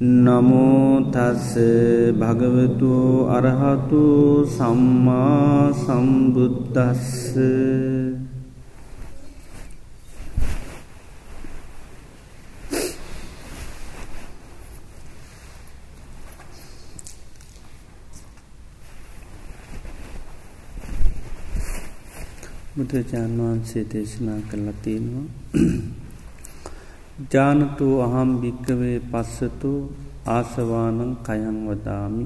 නමෝතස්ස භගවතු අරහතු සම්මා සම්බුද්ධස්ස බුදුරජාන් වහන්සේ දේශනා කරලා තියෙනවා. ජානතු අහම් භික්කවේ පස්සතු ආසවානං කයං වදාමි.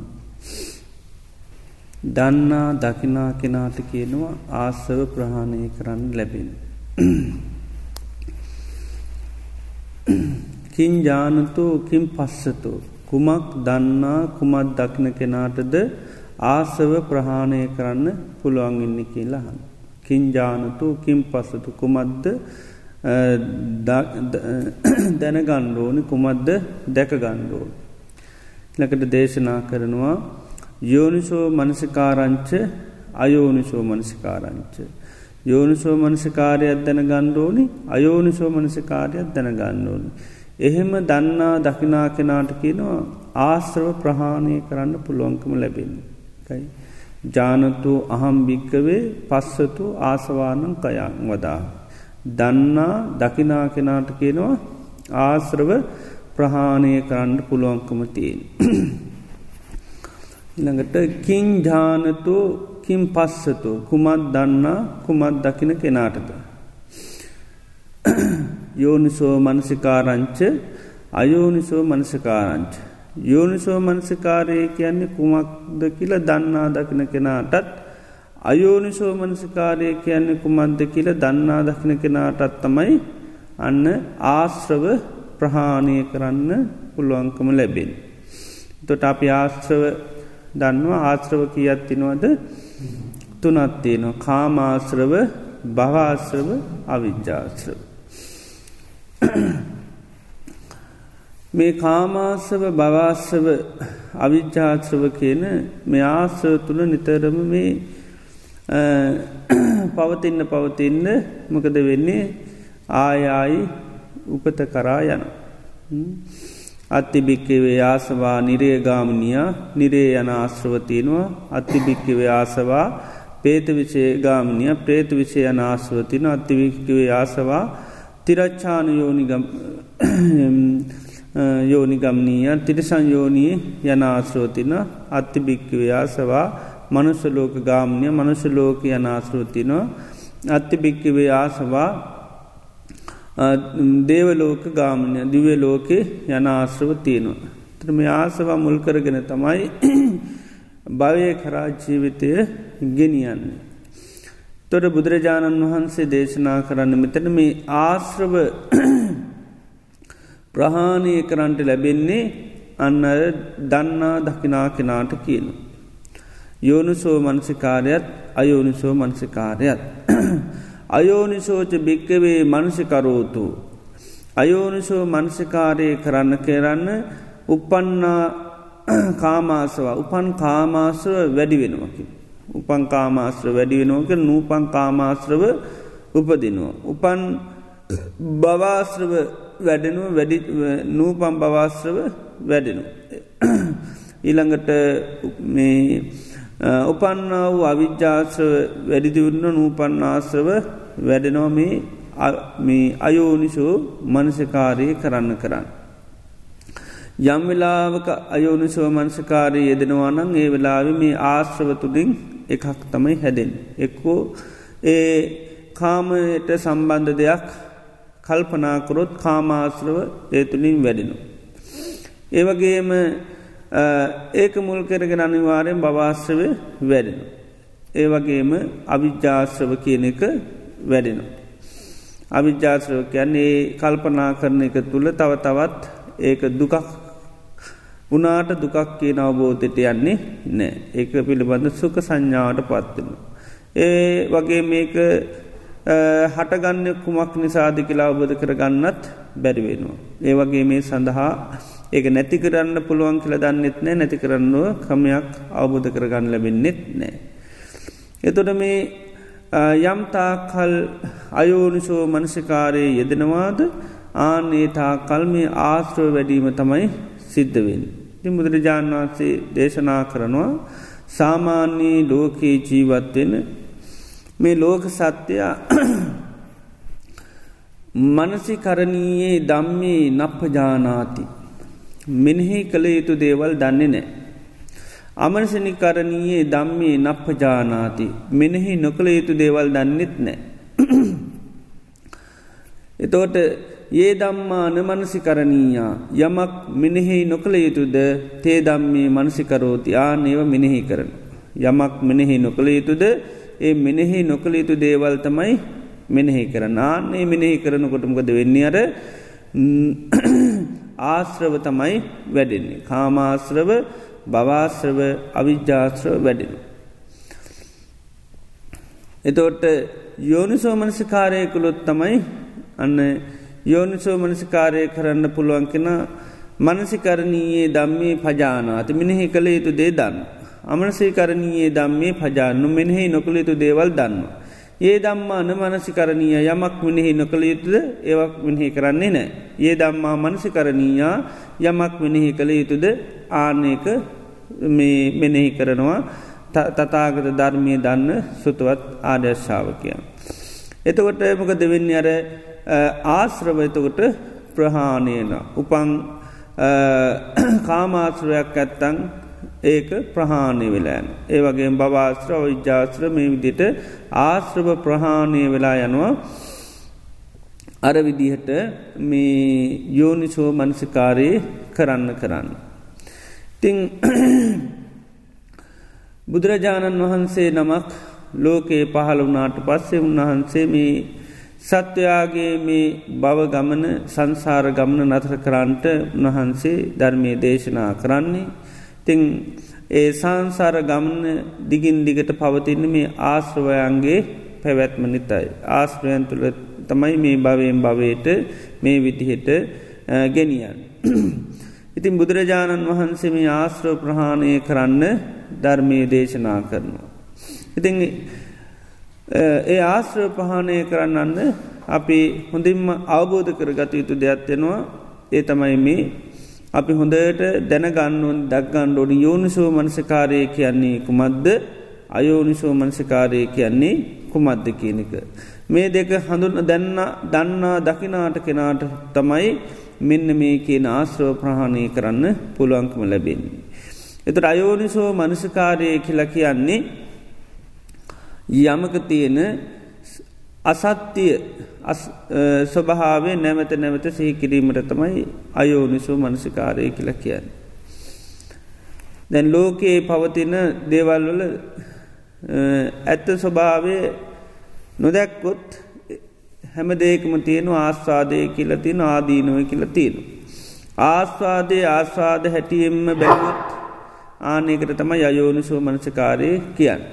දන්නා දකිනා කෙනාට කියනවා ආසව ප්‍රහාණය කරන්න ලැබෙන. කින් ජානතු කින් පස්සතු? කුමක් දන්නා කුමත් දකින කෙනාටද ආසව ප්‍රහාණය කරන්න පුළුවන් ඉන්න කියලාහන්න කින්ජානතු කින් පස්සතු කුමද්ද දැනගණ්ඩෝනි කුමද්ද දැකගණ්ඩෝ. ලකට දේශනා කරනවා යෝනිසෝ මනසිකාරංච අයෝනිසෝ මනසිකාරංච. යෝනිසෝ මනසිකාරයක් දැන ගණ්ඩෝනි අයෝනිසෝ මනසිකාරයක් දැන ගණ්ඩෝනි. එහෙම දන්නා දකිනා කෙනාට කියනවා ආශ්‍රව ප්‍රහාණය කරන්න පුළුවන්කම ලැබෙන. කයි. ජානතු අහම් භික්කවේ පස්සතු ආසවානං කයන් වදා. දන්නා දකිනා කෙනාට කියනවා ආශ්‍රව ප්‍රහාණය කරන්න පුළුවන්කම තියෙන්. ඉළඟට කින් ජානතු කින් පස්සතු කුමත් දන්නා කුමත් දකින කෙනාටද. යෝනිසෝ මනසිකාරංච අයෝනිසෝ මනසිකාරංච. යෝනිසෝ මනසිකාරය කියන්නේ කුමක්ද කියල දන්නා දකින කෙනාටත් අයෝනිසෝ මනසිකාරය කියන්නේ කුමක්ද කියල දන්නා දකින කෙනාටත් තමයි අන්න ආශ්‍රව ප්‍රහාණය කරන්න පුළුවන්කම ලැබෙන්. තොට අපි ආශ්‍රව දන්නවා ආශ්‍රව කියත් තිනවද තුනත්තියනවා කාමාශ්‍රව භවාශ්‍රව අවිද්‍යාශ්‍රව. මේ කාමාසව බවාසව අවිච්චාත්‍රව කියන මේ ආසව තුළ නිතරම මේ පවතින්න පවතින්න මොකද වෙන්නේ? ආයායි උපත කරා යන. අත්තිභික්කවේ ආසවා නිරේගාමනියා නිරේ යන ආශ්‍රවතියනවා අත්තිභික්කවේ ආසවා පේත විෂය ගාමනිය ප්‍රේත විෂය යන ආශ්‍රවතින අත්තිවික්කවේ ආසවා තිරච්චාන යෝනිගම් යෝනිගම්නීය තිරිසංයෝනී යන ආශ්‍රෝතින අත්තිභික්කවයාසවා මනුසලෝක ගාමනය මනුසලෝක යන ආශ්‍රෝතිනවා අත්තිභික්කවේ ආසවා දේවලෝක ගාමනය දිවේ ලෝකෙ යන ආශ්‍රව තියෙනවා. ත්‍රම ආසවා මුල් කරගෙන තමයි භවය කරා ජීවිතය ගෙනියන්නේ. තොට බුදුරජාණන් වහන්සේ දේශනා කරන්න මෙතන මේ ආශ්‍රව ප්‍රහාණය කරන්ට ලැබෙන්නේ අන්න දන්නා දකිනා කෙනාට කියන. යෝනිසෝ මනසිකාරයත් අයෝනිසෝ මනසිකාරයත්. අයෝනිසෝච භික්කවේ මනසිකරෝතු. අයෝනිසෝ මනසිකාරය කරන්න කරන්න උපන්නා කාමාසවා උපන් කාමාශ්‍රව වැඩි වෙනවකි. උපන් කාමාශ්‍ර වැඩි වෙනෝක නූපන් කාමාශ්‍රව උපදිනවා. උපන් බවාශ්‍රව වැඩෙනුව වැඩි නූපම් බවාශ්‍රව වැඩෙනු. ඊළඟට මේ උපන්න වූ අවිද්‍යාශ්‍රව වැඩිදිවන්න නූපන්නාශ්‍රව වැඩෙනෝ මේ අයෝනිසෝ මනසකාරය කරන්න කරන්න. යම් වෙලාවක අයෝනිසෝ මනසකාරය යෙදෙනවානං ඒ වෙලාව මේ ආශ්‍රව තුළින් එකක් තමයි හැදෙන්. එක්කෝ ඒ කාමයට සම්බන්ධ දෙයක් කල්පනාකරොත් කාමාශ්‍රව ඒතුළින් වැඩෙනු. ඒවගේම ඒක මුල් කරගෙන අනිවාරයෙන් බවාශ්‍රවය වැඩෙනු. ඒවගේම අවිද්‍යාශ්‍රව කියන එක වැඩෙනු. අවිද්‍යාශ්‍රව කියන්නේ කල්පනා කරන එක තුළ තව තවත් ඒක දුකක් උනාට දුකක් කියන අවබෝධයට යන්නේ නෑ ඒක පිළිබඳ සුක සංඥාවට පත්වෙන. ඒ වගේ මේක හටගන්න කුමක් නිසාධි කියලා අවබෝධ කරගන්නත් බැරිවෙනවා. ඒ වගේ මේ සඳහා ඒක නැති කරන්න පුළුවන් කියල දන්නෙත් නෑ නැති කරන්නුව කමයක් අවබෝධ කරගන්න ලැබෙන්නෙත් නෑ. එතොට මේ යම්තාකල් අයෝනිසෝ මනසිකාරයේ යෙදෙනවාද ආනේ තාකල් මේ ආශ්‍රව වැඩීම තමයි සිද්ධවෙන්. ති බුදුරජාණන් වහන්සේ දේශනා කරනවා සාමාන්‍යයේ ලෝකයේ ජීවත්වෙන මේ ලෝක සත්‍යයා මනසිකරණයේ දම්මේ නප්පජානාති මෙනෙහි කළ යුතු දේවල් දන්නේ නෑ. අමනසනිකරණයේ දම්මේ නප්පජානාති මෙනෙහි නොකළ යුතු දේවල් දන්නෙත් නෑ. එතෝට ඒ දම්මාන මනසිකරණීයා යමක් මෙනෙහි නොකළ යුතුද තේ දම්මේ මනසිකරෝති ආනේව මෙනෙහි කරන. යමක් මෙනෙහි නොකළ යුතුද ඒ මෙනෙහි නොකළ යුතු දේවල් තමයි මෙනෙහි කරන ආන්නේ මෙනෙහි කරනකොටමකද වෙන්නේ අර ආශ්‍රව තමයි වැඩෙන්නේ. කාමාශ්‍රව භවාශ්‍රව අවිද්‍යාශ්‍රව වැඩෙන. එතෝට යෝනිසෝ මනසිකාරයකුළොත් තමයි අන්න යෝනිසෝ මනසිකාරය කරන්න පුළුවන් කෙන මනසිකරණයේ දම්මේ පජානාත මිනිහි කළ යුතු දේ දන්න. අමනසේකරණයේ දම්මේ පජාන්නු මෙනෙහි නොකළ යුතු දේවල් දන්නවා. ඒ දම්මාන මනසිකරණීය යමක් මෙනෙහි නොකළ යුතුද? ඒවක් මෙනෙහි කරන්නේ නෑ. ඒ දම්මා මනසිකරණීයා යමක් මෙනෙහි කළ යුතුද? ආනයක මෙනෙහි කරනවා. තතාගත ධර්මය දන්න සුතුවත් ආදර්ශාවකයන්. එතකොට මොක දෙවෙන්න අර ආශ්‍රව එතකොට ප්‍රහාණයන උපං කාමාශ්‍රවයක් ඇත්තං ඒක ප්‍රහාණය වෙලාෑන. ඒ වගේ බවාශ්‍ර විද්‍යාශ්‍ර මේ විදිට ආශ්‍රව ප්‍රහාණය වෙලා යනවා අර විදිහට මේ යෝනිසෝ මනසිකාරයේ කරන්න කරන්න. තිං බුදුරජාණන් වහන්සේ නමක් ලෝකයේ පහළ වනාට පස්සේ උන්වහන්සේ මේ සත්වයාගේ මේ බව ගමන සංසාර ගමන නතර කරන්නට උන්වහන්සේ ධර්මය දේශනා කරන්නේ තිං ඒ සංසාර ගමන දිගින් දිගට පවතින්න මේ ආශ්‍රවයන්ගේ පැවැත්ම නිතයි. ආශ්‍රයන් තුළ තමයි මේ භවයෙන් භවයට මේ විදිහට ගෙනියන්. ඉතින් බුදුරජාණන් වහන්සේ මේ ආශ්‍රව ප්‍රහාණය කරන්න ධර්මය දේශනා කරනවා. ඉතින් ඒ ආශ්‍රව පහනය කරන්නන්න අපි හොඳින්ම අවබෝධ කරගත යුතු දෙයක්ත්වෙනවා ඒ තමයි මේ අපි හොඳට දැනගන්නුවන් දක්ගණ්ඩෝඩි යෝනිසෝ මනසකාරය කියන්නේ කුමද්ද අයෝනිසෝ මනසකාරය කියන්නේ කුමද්ද කියනක. මේ දෙක හඳුන්න දැන්න දන්නා දකිනාට කෙනාට තමයි මෙන්න මේ කියන ආශ්‍රව ප්‍රහාණය කරන්න පුළුවන්කම ලැබෙන්නේ. එතට අයෝනිසෝ මනසකාරය කියල කියන්නේ යමක තියෙන අසත්‍යය ස්වභාවේ නැවත නැවත සිහිකිරීමට තමයි අයෝනිසු මනසිකාරය කියල කියන්න. දැන් ලෝකයේ පවතින දේවල්වල ඇත්ත ස්වභාවය නොදැක්කොත් හැම දේකම තියෙනු ආස්වාදය කියල තියෙන ආදීනුව කියල තියෙනු. ආස්වාදය ආස්වාද හැටියෙන්ම බැලුත් ආනකට තම යෝනිසුව මනසකාරය කියන්න.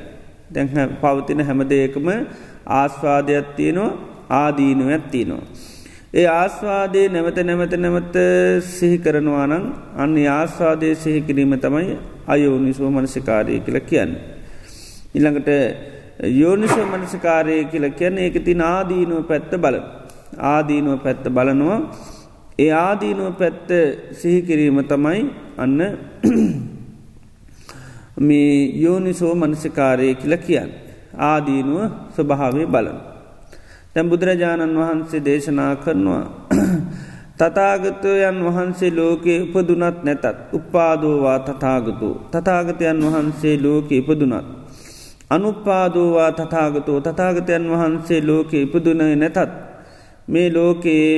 දැන් පවතින හැම දෙයකම ආස්වාදයක් තියෙනවා ආදීනුවත් තියෙනවා. ඒ ආස්වාදයේ නැවත නැවත නැවත සිහි කරනවා නම් අන්න ආස්වාදය සිහි කිරීම තමයි අයෝනිසුව මනසිකාරය කියල කියන්න. ඉළඟට යෝනිසෝ මනසිකාරය කියල කියන්න ඒක තින ආදීනුව පැත්ත බල. ආදීනුව පැත්ත බලනවා ඒ ආදීනුව පැත්ත සිහිකිරීම තමයි අන්න මේ යෝනිසෝ මනසිකාරය කියල කියන්න. ආදීනුව ස්වභාවේ බලන. තැම් බුදුරජාණන් වහන්සේ දේශනා කරනවා. තතාගතයන් වහන්සේ ලෝකයේ උපදුනත් නැතත් උපාදෝවා තතාගතු. තතාගතයන් වහන්සේ ලෝක ඉපදුනත්. අනුපාදෝවා තතාගතෝ තතාගතයන් වහන්සේ ලෝක ඉපදුනය නැතත්. මේ ලෝකයේ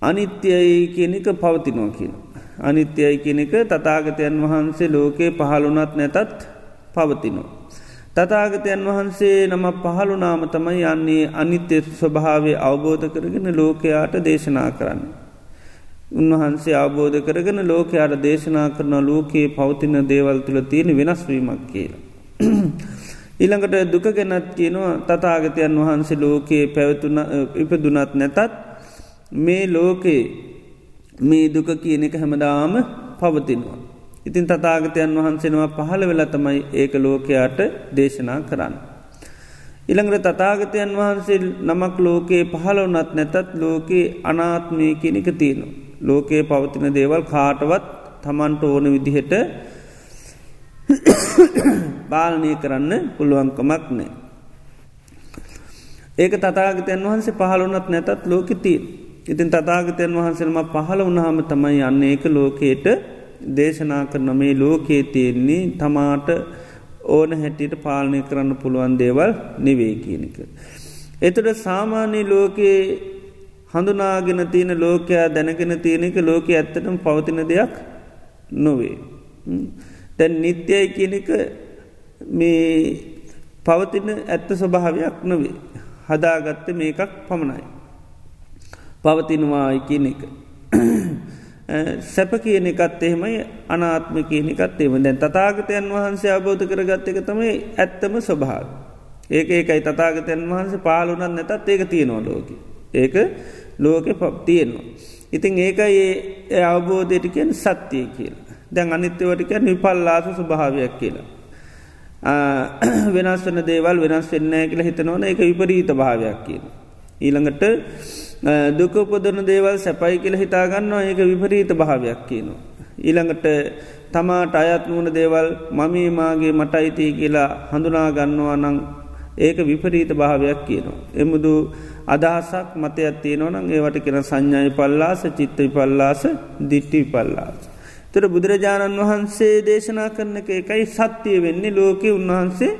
අනිත්‍යයි කියනක පවතිනෝ කියන. අනිත්‍යයි කෙනෙක තතාගතයන් වහන්සේ ලෝකයේ පහළුනත් නැතත් පවතිනෝ. තතාගතයන් වහන්සේ නම පහළුනාම තමයි යන්නේ අනිත්‍ය ස්වභාවය අවබෝධ කරගෙන ලෝකයාට දේශනා කරන්න. උන්වහන්සේ අවබෝධ කරගෙන ලෝකයාට දේශනා කරන ලෝකයේ පවතින දේවල් තුළ තියෙන වෙනස්වීමක් කියලා. ඊළඟට දුක ගැනත් කියනවා තතාගතයන් වහන්සේ ලෝකයේ පැවතුන ඉපදුනත් නැතත් මේ ලෝකයේ මේ දුක කියන එක හැමදාම පවතිනවා. ඉතින් තතාගතයන් වහන්සෙනවා පහළ වෙලා තමයි ඒක ලෝකයාට දේශනා කරන්න. ඉළඟට තතාගතයන් වහන්සේ නමක් ලෝකයේ පහළවනත් නැතත් ලෝකයේ අනාත්මය කෙනෙක තියෙනවා. ලෝකයේ පවතින දේවල් කාටවත් තමන්ට ඕන විදිහට පාලනය කරන්න පුළුවන්කමක් නෑ. ඒක තතාගතයන් වහන්සේ පහළුනත් නැතත් ලෝකෙතිී. ඉතින් තතාගතයන් වහන්සේම පහළ වුණහම තමයි යන්න ඒක ලෝකයට දේශනා කරන මේ ලෝකයේ තියෙන්නේ තමාට ඕන හැටියට පාලනය කරන්න පුළුවන් දේවල් නිවේ කියනක. එතුට සාමාන්‍ය ලෝකයේ හඳුනාගෙන තියෙන ලෝකයා දැනගෙන තියෙනක ලෝක ඇත්තටම පවතින දෙයක් නොවේ. තැන් නිත්‍යයි කියනක මේ පවතින ඇත්ත ස්වභාවයක් නොවේ. හදාගත්ත මේකක් පමණයි. පවතිනවායි කියන එක. සැප කියන එකත් එහෙමයි අනාත්ම කියන එකත් එම දැන් තතාගතයන් වහන්සේ අබෝධ කරගත්ත එක තමයි ඇත්තම ස්වභාව. ඒක ඒකයි තතාගතයන් වහන්සේ පාලුනත් නැතත් ඒක තියෙනවා ලෝක. ඒක ලෝක පප්තියෙනවා. ඉතින් ඒකයි ඒ අවබෝධයටකෙන් සත්‍යය කියලා. දැන් අනිත්‍යවටිකැන් විපල්ලාස ස්වභාවයක් කියලා. වෙනස් වන දේවල් වෙනස් වෙන්නෑ කියලා හිතනවන එක විපරීත භාවයක් කියන. ඊළඟට දුකපොදන දේවල් සැපයි කියල හිතාගන්නවා ඒක විපරීත භාවයක් කියනවා. ඊළඟට තමාට අයත් වුණ දේවල් මමීමාගේ මට අයිතිය කියලා හඳුනා ගන්නවා නං ඒක විපරීත භාවයක් කියනවා. එමුදු අදහසක් මතයක් තියෙනවනම් ඒවට කෙන සංඥයි පල්ලාස චිත්ත විපල්ලාස දිට්ටි විපල්ලාස. තොර බුදුරජාණන් වහන්සේ දේශනා කරන එක එකයි සත්‍යය වෙන්නේ ලෝකෙ උන්වහන්සේ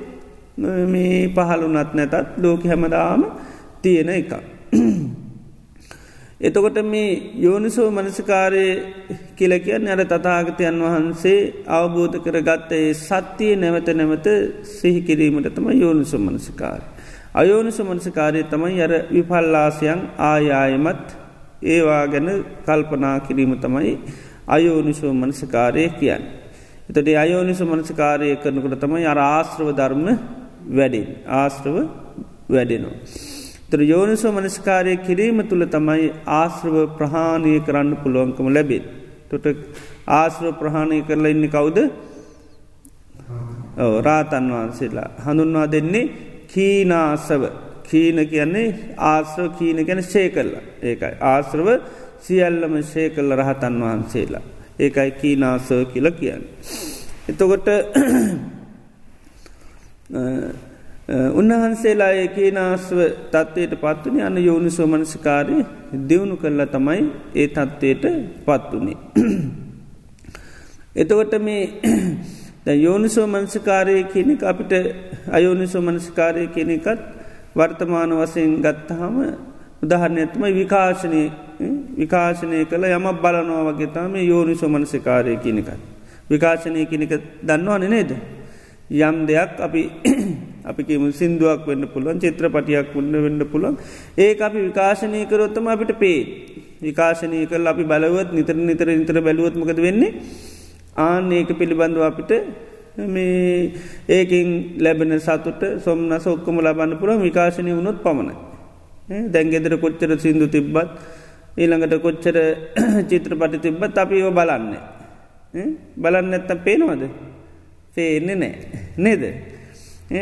මේ පහළුනත් නැතත් ලෝක හැමදාම තියෙන එක. එතකොට මේ යෝනිසෝ මනසිකාරය කියලකියන් අර තතාගතයන් වහන්සේ අවබෝධ කර ගත්තයේ සත්‍යය නැවත නැවත සිහිකිරීමට තම යෝනිසු මනසිකාරය. අයෝනිසු මනසිකාරය තමයි අර විපල්ලාසයන් ආයායමත් ඒවා ගැන කල්පනා කිරීම තමයි අයෝනිසෝ මනසිකාරය කියන්න. එතට අයෝනිසු මනසිකාරය කරනකට තමයි අර ආශ්‍රව ධර්ම වැඩින් ආශ්‍රව වැඩෙනවා. තර යෝනිසෝ මනස්කාරය කිරීම තුළ තමයි ආශ්‍රව ප්‍රහාණය කරන්න පුළුවන්කම ලැබෙන්. තොට ආශ්‍රව ප්‍රහාණය කරලා ඉන්න කවුද? රාතන් වහන්සේලා. හඳුන්වා දෙන්නේ කීනාසව. කීන කියන්නේ ආශ්‍රව කීන ගැන ශේ කරලා ඒකයි. ආශ්‍රව සියල්ලම ශේ කල්ල රහතන් වහන්සේලා. ඒකයි කීනාසව කියල කියන්න. එතකොට උන්වහන්සේලා ඒකේ නාස්ව තත්වයට පත්වනි අන්න යෝනි සෝමනසිකාරය දියුණු කරලා තමයි ඒ තත්වයට පත්වනේ. එතකොට මේ යෝනිසෝ මනසිකාරය කියනෙක අපිට අයෝනිසෝ මනසිකාරය කියනෙකත් වර්තමාන වසයෙන් ගත්තහම උදහරණයත්ම විකාශනය විකාශනය කළ යම බලනවා වගේ තම යෝනිසෝ මනසිකාරය කියනෙකත්. විකාශනය කියනෙක දන්නවාන නේද. යම් දෙයක් අපි අපි කිම සිින්දුවක් වෙන්න පුළුවන් චිත්‍රපටියක් වන්න වෙන්න පුළුවන්. ඒ අපි විකාශනය කරොත්තම අපිට පේ විකාශනය කල් අපි බලවත් නිතර නිතර නිතර බැලුවත්මකද වෙන්නේ? ආන ඒක පිළිබඳව අපිට මේ ඒකින් ලැබෙන සතුට සොම්න සොක්කම ලබන්න පුළුව විකාශනය වුණොත් පමණයි. දැන්ගෙදර කොච්චර සිින්දු තිබ්බත් ඊළඟට කොච්චර චිත්‍රපටි තිබ්බත් අපි ඒව බලන්න. බලන්න ඇත්තම් පේනවද? පේන්නේ නෑ නේද?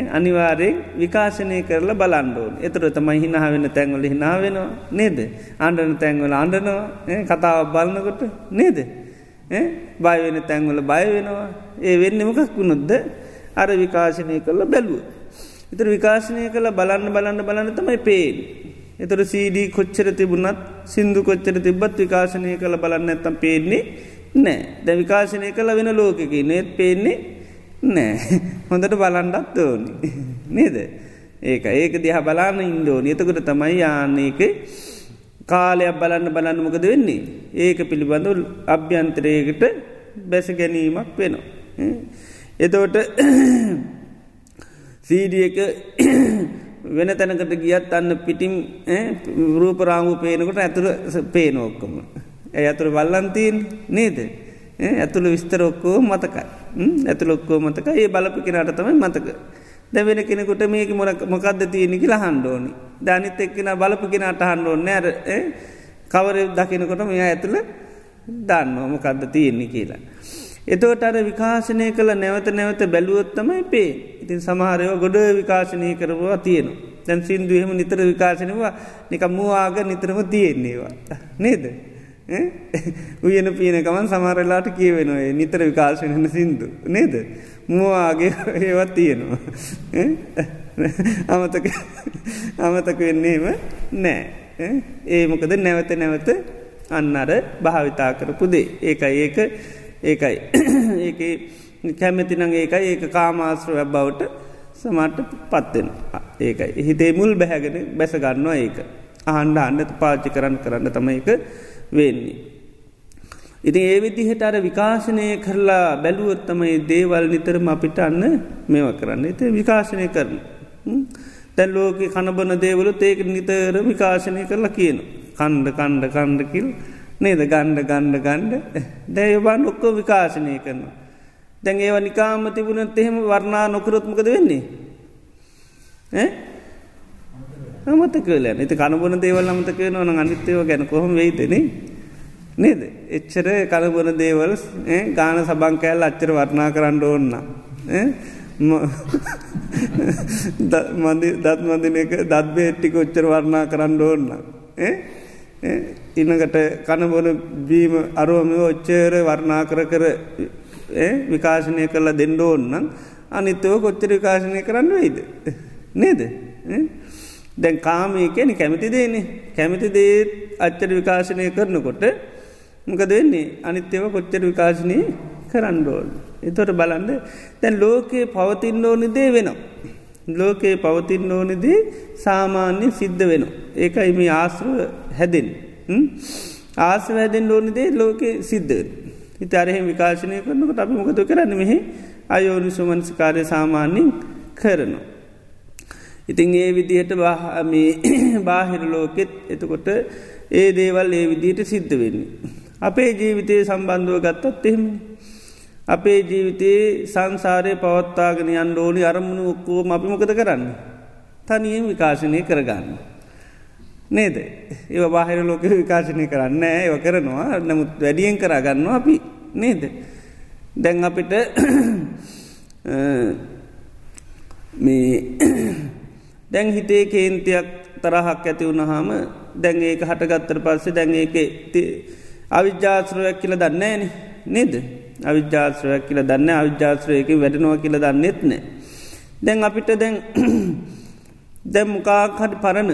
අනිවාරයෙන් විකාශනය කරලා බලන්ඩෝන් එතුර තමයි හිනාවෙන තැන්වල හිනාවෙනවා නේද? අන්ඩන තැන්වල අන්ඩනවා කතාව බලන්නකොට නේද? බයවෙන තැන්වල බය වෙනවා. ඒ වෙන්න මොකක් වුණොද්ද අර විකාශනය කරලා බැලුව. එතර විකාශනය කළ බලන්න බලන්න බලන්න තමයි පේෙන්. එතර සීඩී කොච්චර තිබුණත් සිින්දු කොච්චර තිබත් විකාශනය කළ බලන්න ඇත්තම් පේන්නේ නෑ දැ විකාශනය කළ වෙන ලෝකකි නෙත් පේන්නේ නෑ. හොඳට බලන්ඩත් ඕනි. නේද? ඒක ඒක දිහ බලාන්න ඉන්දෝන එතකට තමයි යාන්නේක කාලයක් බලන්න බලන්න මොකද වෙන්නේ? ඒක පිළිබඳු අභ්‍යන්තරයකට බැස ගැනීමක් වෙනවා. එතවට සීඩියක වෙන තැනකට ගියත් අන්න පිටිම් රූපරාමු පේනකොට ඇතුර පේනෝක්කම ඇ ඇතුළ වල්ලන්තීන් නේද? ඇතුළ විස්තර ඔක්කෝ මතකයි ඇතුළ ඔක්කෝ මතක ඒ බලපි කෙනට තමයි මතක දැවෙන කෙනෙකුට මේක මොරක් මොකක්ද තියෙනෙකි ලහන්ඩෝනි ධනිත එක්කෙන බලපු කෙනට හන්ඩෝන්න ඇර කවර දකිනකොට මෙයා ඇතුළ දන්න මොකක්ද තියෙන්නේ කියලා. එතෝට අර විකාශනය කළ නැවත නැවත බැලුවොත්තමයි පේ ඉතින් සමහරයව ගොඩ විකාශනය කරවා තියෙනවා. තැන් සිින්දුවහෙම නිතර විකාශනවා නික මූආග නිතරම තියෙන්නේවා. නේද. උයන පීනකමන් සමරලාට කියවෙනවා නිතර විකාශනන සිින්දු. නේද. මූආගේ ඒවත් තියෙනවා. අමතක අමතක වෙන්නේම නෑ. ඒ මොකද නැවත නැවත අන්න අර භාවිතා කරපු දේ ඒකයි ඒක ඒකයි ඒක කැමැතිනං ඒකයි ඒක කාමාශ්‍රව බවට සමට පත්වෙන ඒකයි හිතේ මුල් බැහැගෙන බැසගන්නවා ඒක අහන්ඩ අන්නත පාච්චි කරන්න කරන්න තම එක වෙන්නේ. ඉතින් ඒ විදිහට අර විකාශනය කරලා බැලුවොත්තමයි දේවල් නිතරම අපිට අන්න මෙව කරන්න එති විකාශනය කරන. තැන් ලෝක කණබන දේවලු ඒක නිතර විකාශනය කරලා කියන. කණ්ඩ කණ්ඩ කණ්ඩකිල් නේද ගණ්ඩ ගණ්ඩ ගණ්ඩ දැයබන් ඔක්කෝ විකාශනය කරනවා. දැන් ඒව නිකාම තිබුණත් එහෙම වර්ණා නොකරොත්මකද වෙන්නේ. අමතක ලෑ නති කණබන දේවල් අමතක නොන අනිත්‍යව ගැන කොහොම වෙයිතන නේද? එච්චර කණබන දේවල් ගාන සබං කෑල් අච්චර වර්ණා කරන්න ඕන්න දත් මදින එක දත්බේට්ටික ඔච්චර වර්ණා කරන්න ඕන්න ඉන්නකට කණබොන බීම අරුවම ඔච්චර වර්ණා කර කර විකාශනය කරලා දෙන්න ඕන්නම් අනිත්තව කොච්චර විකාශනය කරන්න වෙයිද. නේද. දැන් කාමය කැන කැමති දේනේ කැමති දේත් අච්චර විකාශනය කරනකොට මොකද වෙන්නේ අනිත්‍යව කොච්චර විකාශනය කරන්නඩෝල්. එතොට බලන්ඩ දැන් ලෝකයේ පවතින්න ඕනි දේ වෙනවා. ලෝකයේ පවතින්න ඕනිදී සාමාන්‍ය සිද්ධ වෙන. ඒකයි මේ ආශ්‍රව හැදෙන්. ආසව හැදෙන් ඕනිදේ ලෝකෙ සිද්ධ. හිත අරහෙම විකාශනය කරනකට අපි මොකතු කරන්න මෙහි අයෝනි සුමන්ස්කාරය සාමාන්‍යින් කරනවා. ඉතින් ඒ විදිහට බාහිර ලෝකෙත් එතකොට ඒ දේවල් ඒ විදිහට සිද්ධ වෙන්නේ. අපේ ජීවිතය සම්බන්ධුව ගත්තත් එහෙම. අපේ ජීවිතයේ සංසාරය පවත්තාගෙන යන්න ඕනි අරමුණු ඔක්කෝ අපි මොකද කරන්න. තනියෙන් විකාශනය කරගන්න. නේද ඒ බාහිර ලෝක විකාශනය කරන්න ඒව කරනවා නමුත් වැඩියෙන් කරගන්නවා අපි නේද. දැන් අපිට මේ දැන් හිතේ කේන්තියක් තරහක් ඇති වුණහාම දැන් ඒක හටගත්තර පස්සේ දැන් ඒක අවිද්‍යාශ්‍රයක් කියල දන්නේන නේද? අවිද්‍යාශ්‍රයක් කියල දන්න අවිද්‍යාශ්‍රයක වැඩනවා කියල දන්නෙත් නෑ. දැන් අපිට දැන් දැම්මකාහට පරණ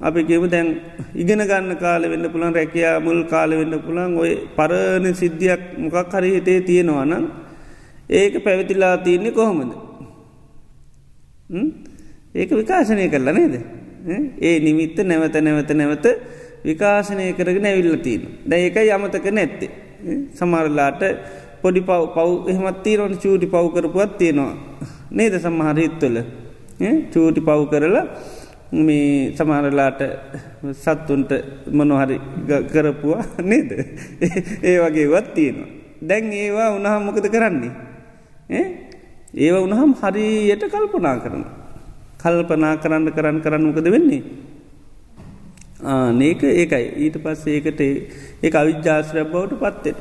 අපි කිව දැන් ඉගෙන ගන්න කාල වෙන්න පුළන් රැකයා මුල් කාල වෙන්න පුළන් ඔය පරණ සිද්ධියක් මොකක් හරි හිතේ තියෙනවා නම් ඒක පැවිතිලා තියන්නේ කොහොමද? ඒක විකාශනය කරලා නේද? ඒ නිමිත්ත නැවත නැවත නැවත විකාශනය කරගෙන ඇවිල්ල තියෙන දැ ඒකයි අමතක නැත්තේ. සමරලාට පොඩි පව් පව් එහමත් තීරවන චූටි පව් කරපුවත් තියෙනවා. නේද සමහරහිත්වල චූටි පව් කරලා මේ සමහරලාට සත්තුන්ට මොනොහරි කරපුවා නේද? ඒ වගේ වත් තියෙනවා. දැන් ඒවා උනහම් මොකද කරන්නේ? ඒව උනහම් හරියට කල්පනා කරන කල්පනා කරන්න කරන්න කරන්න මොකද වෙන්නේ? නේක ඒකයි. ඊට පස්ස ඒකට ඒ අවිද්‍යාශ්‍රය බවට පත්තෙට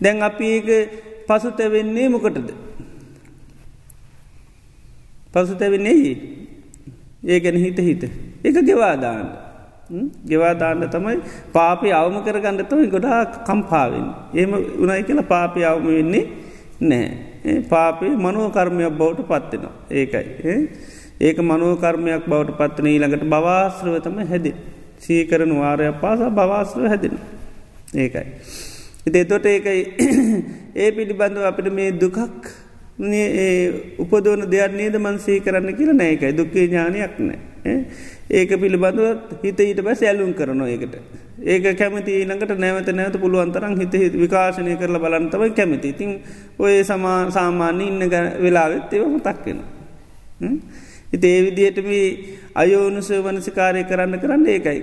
දැන් අපි ඒක පසු තැවෙන්නේ මොකටද? පසු තැවෙන්නේ ඒ ගැන හිත හිත. එක ගෙවාදාන්න ගෙවාදාන්න තමයි පාපි අවම කරගන්න තමයි ගොඩා කම්පාවෙන් ඒම උනයි කියලා පාපි අවම වෙන්නේ නෑ පාපේ මනෝකර්මයක් බවට පත්වෙනවා ඒකයි. ඒක මනෝකර්මයක් බවට පත්වන ඊළඟට බවාශ්‍රව තම හැදි සීකරන වාරයක් පාසා බවාශ්‍රව හැදෙන ඒකයි. ඉති එතොට ඒකයි ඒ පිළිබඳව අපිට මේ දුකක් උපදෝන දෙයක් නේද මන්සේ කරන්න කියලා? නෑකයි දුක්කේ ඥානයක් නෑ. ඒක පිළිබඳව හිත ඊට බැස ඇලුම් කරනවා ඒකට. ඒක කැමති ඊළඟට නැවත නැවත පුළුවන්තරන් හිත විකාශනය කරල බලන්තවයි කැමති ඉතින් ඔය සමා සාමාන්‍ය ඉන්න වෙලාවෙත් ඒවම තක්වෙන. හිත ඒ විදිහටම අයෝනුස වනසිකාරය කරන්න කරන්න ඒකයි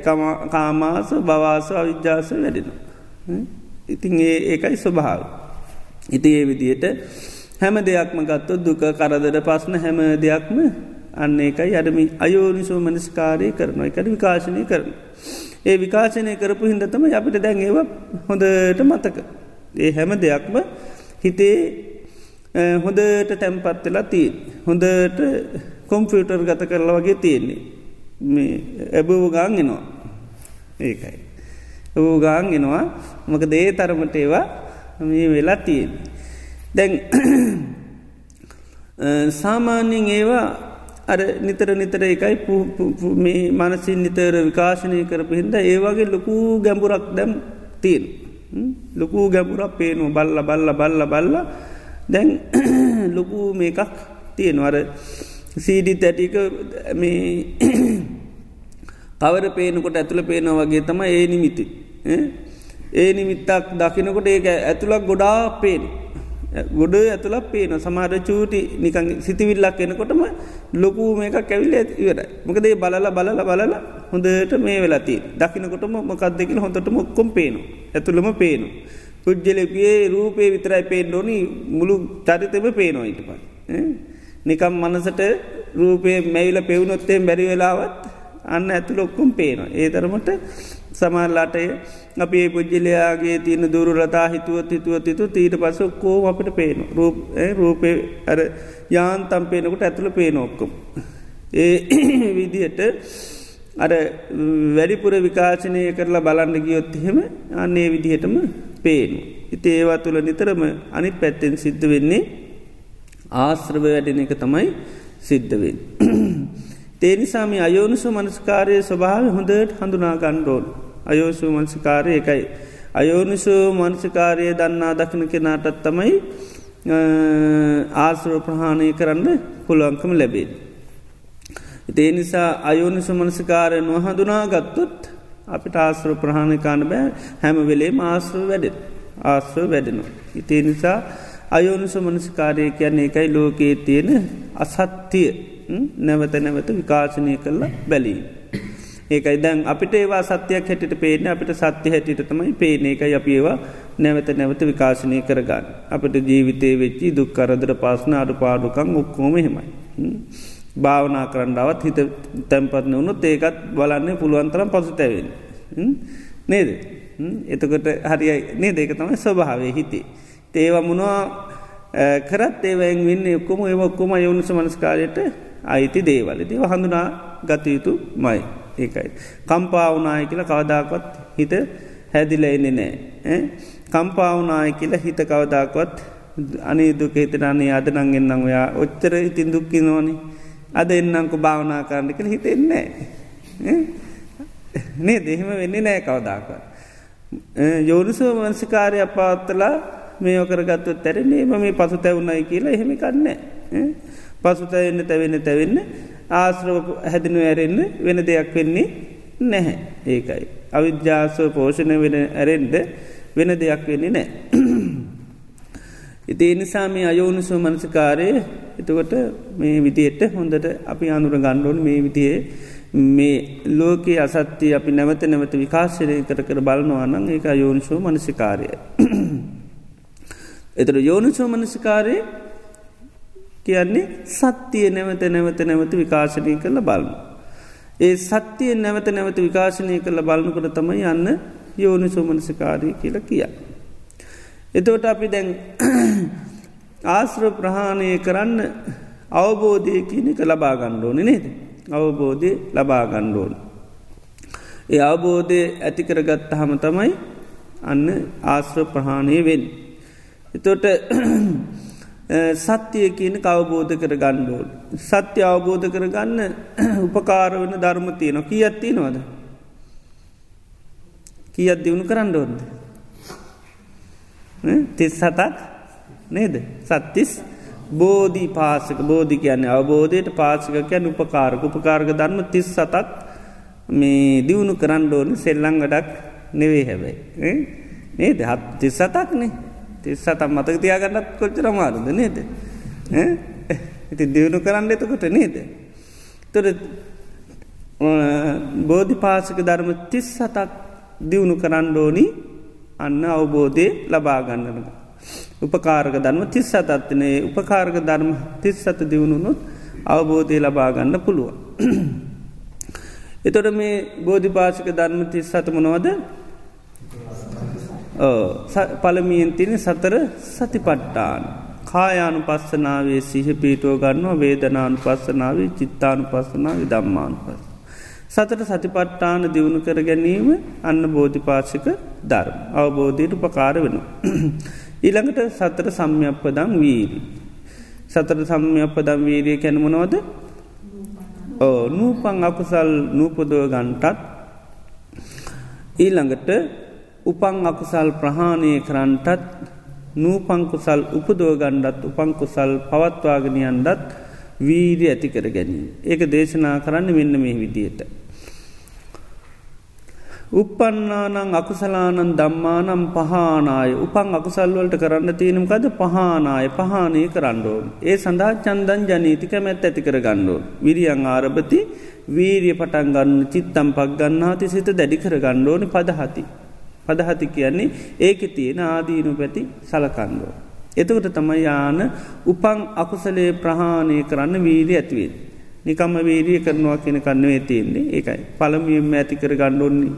කාමාස බවාස අවිද්‍යාස වැඩෙන. ඉතින් ඒ ඒකයි ස්වභාව. ඉති ඒ විදියට හැම දෙයක්ම ගත්තොත් දුක කරදර පස්න හැම දෙයක්ම අන්න ඒකයි අඩමි අයෝනිසෝ මනස්කාරය කරනවා එකට විකාශනය කරන. ඒ විකාශනය කරපු හින්දතම අපිට දැන් ඒව හොඳට මතක. ඒ හැම දෙයක්ම හිතේ හොඳට තැම්පත් වෙලා තිීන්. හොඳට කොම්ෆියුටර් ගත කරලා වගේ තියෙන්නේ. මේ ඇබව ගාන්ගෙනවා ඒකයි. ඔබ ගාන්ගෙනවා මක දේ තරමට ඒවා මේ වෙලා තියෙන්. දැන් සාමාන්‍යෙන් ඒවා අර නිතර නිතර එකයි මේ මනසින් නිතර විකාශනය කරපු හින්ද ඒවාගේ ලොකු ගැඹුරක් දැම් තිීන්. ලොකු ගැඹුරක් පේනු බල්ල බල්ල බල්ල බල්ල. දැන් ලොකු මේකක් තියෙනවර සීඩි තැටික මේ කවර පේනකොට ඇතුළ පේනව වගේ තම ඒ නිමිති. ඒ නිමිත්තක් දකිනකොට ඒක ඇතුළක් ගොඩා පේන ගොඩ ඇතුළක් පේන සමාර චූටි නිකං සිතිවිල්ලක් එනකොටම ලොකූ මේක කැවිල්ල ඉවරයි. මොකදේ බලල බලල බලල හොඳට මේ වෙලති දකිනකොටම මොකක් දෙකින හොඳට මොක්කොම් පේනු ඇතුළම පේනු පුද්ජලගේ රූපේ විතරයි පේෙන්ඩෝනි මුළු චරිතම පේනවා ඉට ප නිකම් මනසට රූපය මැවිල පෙවුණොත්තේ බැරි වෙලාවත් අන්න ඇතු ලොක්කුම් පේනවා. ඒ තරමට සමල්ලාටය අපේ පුද්ජලයාගේ තියන දුරලතා හිතුවත් හිතුවත් හිතු තීට පස කෝ අපට පේන රූපය අර යාන්තම් පේනකොට ඇතුළ පේනොක්කොම්. ඒ විදියට අර වැඩිපුර විකාශනය කරලා බලන්න ගියොත් එහෙම අන්නේ විදිහටම පේනු. ඉති ඒවා තුළ නිතරම අනි පැත්තෙන් සිද්ධ වෙන්නේ ආශ්‍රව වැඩෙන එක තමයි සිද්ධවෙන්. තේනිසාම අයෝනිසු මනස්කාරය ස්වභාව හොඳට හඳුනා ගණ්ඩෝන් අයෝසු මන්සිකාරය එකයි. අයෝනිසු මන්සිකාරය දන්නා දකින කෙනාටත් තමයි ආශ්‍රව ප්‍රහාණය කරන්න පුළුවන්කම ලැබේ. ඒ නිසා අයෝනිසු මනසිකාරය නොහඳුනා ගත්තොත් අපිට ආශ්‍රව ප්‍රහාණකාන්න බෑ හැම වෙලේ ආශ්‍රව වැඩෙන ආශ්‍රව වැඩෙනවා. ඉතිේ නිසා අයෝනිසු මනසිකාරය කියන්නේ එකයි ලෝකයේ තියෙන අසත්තිය නැවත නැවත විකාශනය කරලා බැලී. ඒකයි දැන් අපිට ඒවා සත්‍යයක් හැටිට පේන අපිට සත්‍ය හැටිට තමයි පේන එකයි අපි ඒවා නැවත නැවත විකාශනය කරගන්න. අපට ජීවිතය වෙච්චි දුක් කරදර පාසන අඩු පාඩුකං ඔක්කෝම හෙමයි. භාවනා කරන්නවත් හිත තැන්පත්න වුණු ඒකත් බලන්නේ පුළුවන්තරම් පසු තැවෙන්. නේද. එතකොට හරියි නේ දෙක තමයි ස්වභාවේ හිතේ. ඒව මොනවා කරත් ඒවැන් වෙන්න ඔක්කොම ඒ ඔක්කොම යවුණු සමනස්කාරයට අයිති දේවල දේව හඳුනා ගතයුතු මයි ඒකයි. කම්පාවනාය කියලා කවදාකොත් හිත හැදිල එන්නේ නෑ. කම්පාවනාය කියලා හිත කවදාකොත් අනේ දුක හිතන අනේ අද නංගෙන්න්නම් ඔයා ඔච්චර ඉතින් දුක්කි නොනි අද එන්නංකු භාවනා කරන්න කළ හිතෙන්නේ. නේ දෙහෙම වෙන්නේ නෑ කවදාක. යෝනිසෝ වන්සිකාරය අපාත්තලා මේ ඔකරගත්තු තැරනේ මේ පසු තැවුණයි කියලා එහෙමි කන්නේ. පසුතැවෙන්න තැවෙන්න තැවෙන්න ආශ්‍රව හැදිනු ඇරෙන්න්න වෙන දෙයක් වෙන්නේ නැහැ ඒකයි. අවිද්‍යාසව පෝෂණය වෙන ඇරෙන්ඩ වෙන දෙයක් වෙන්නේ නෑ. ඉති නිසා මේ අයෝනිසු මනසකාරය එතකොට මේ විදියට හොඳට අපි අනුර ගණ්ඩෝන් මේ විදියේ මේ ලෝකයේ අසත්‍යය අපි නැවත නැවත විකාශනය කර කර බලනවානං ඒක අයෝනිසෝ මනසිකාරය. එතට යෝනිසෝ මනසිකාරය කියන්නේ සත්‍යය නැවත නැවත නැවත විකාශනය කරල බලන්න. ඒ සත්‍යය නැවත නැවත විකාශනය කරල බලනකොට තම යන්න යෝනි සෝමනසිකාරය කියල කිය. එතවට අපි දැන් ආශ්‍ර ප්‍රහාණය කරන්න අවබෝධය කියන එක ලබාගණ්ඩෝන නේද. අවබෝධය ලබාගණ්ඩෝන. ඒ අවබෝධය ඇතිකරගත්ත හම තමයි අන්න ආශ්‍ර ප්‍රහාණය වෙන්. එතොට සත්‍යය කියන කවබෝධ කර ගණ්ඩෝල්. සත්‍ය අවබෝධ කර ගන්න උපකාර වන ධර්ම තියන කියත් තියෙනවද. කියත් දියුණු කරන්න ඕොන්ද. තිස් සතක් නේද සත්තිස් බෝධී පාසක බෝධි කියන්නේ අවබෝධයට පාසක කියැන උපකාරක උපකාරක ධර්ම තිස් සතක් මේ දියුණු කරන්න ඕන සෙල්ලං ගඩක් නෙවේ හැබැයි. නේද හත් තිස් සතක්නේ තිස් සතම් මතක තියාගන්නත් කොච්චර මාරුද නේද? ඉති දියුණු කරන්න එතකොට නේද? තොර බෝධි පාසක ධර්ම තිස් සතක් දියුණු කරන්න ඕනි. අන්න අවබෝධය ලබාගන්නනක. උපකාරක ධර්ම තිස් සතත්වනේ උපකාරක ධර්ම තිස් සත දියුණුනොත් අවබෝධය ලබාගන්න පුළුවන්. එතොට මේ බෝධි පාසික ධර්ම තිස් සතමනවද පළමියෙන් තින සතර සතිපට්ටාන. කායානු පස්සනාවේ සිහ පීටුව ගන්නවා වේදනානු පස්සනාවේ චිත්තානු පස්සනාව දම්මානු පස්. සතට සතිපට්ටාන දියුණු කර ගැනීම අන්න බෝධිපාශික ධර්ම අවබෝධයට උපකාර වෙනවා. ඊළඟට සතර සම්යප්පදම් වීරි. සතර සම්යප්පදම් වීරිය කැනමනෝද ඕ නූපං අකුසල් නූපදව ගන්ටත් ඊළඟට උපං අකුසල් ප්‍රහාණය කරන්ටත් නූපංකුසල් උපදෝ ගණ්ඩත් උපංකුසල් පවත්වාගෙනයන්ඩත් වීරි ඇති කර ගැනීම. ඒක දේශනා කරන්න මෙන්න මේ විදියට. උපන්නානං අකුසලානන් දම්මානම් පහනාය උපන් අකුසල්වලට කරන්න තියෙනම්කද පහනාය පහනය කරන්නඩෝන්. ඒ සඳහා චන්දන් ජනීතික මැත් ඇති කර ගණ්ඩෝන්. විරියං ආරභති වීරිය පටන් ගන්න චිත්තම් පක් ගන්නාති සිත දැඩි කර ගණ්ඩෝනි පදහති. පදහති කියන්නේ ඒක තියෙන ආදීනු පැති සලකන්දෝ. එතකට තමයි යාන උපං අකුසලේ ප්‍රහාණය කරන්න වීරී ඇතිවෙන්. නිකම්ම වීරිය කරනවා කියෙන කන්නවේ තියෙන්නේ ඒකයි පළමියම ඇති කර ගණ්ඩොන්නේ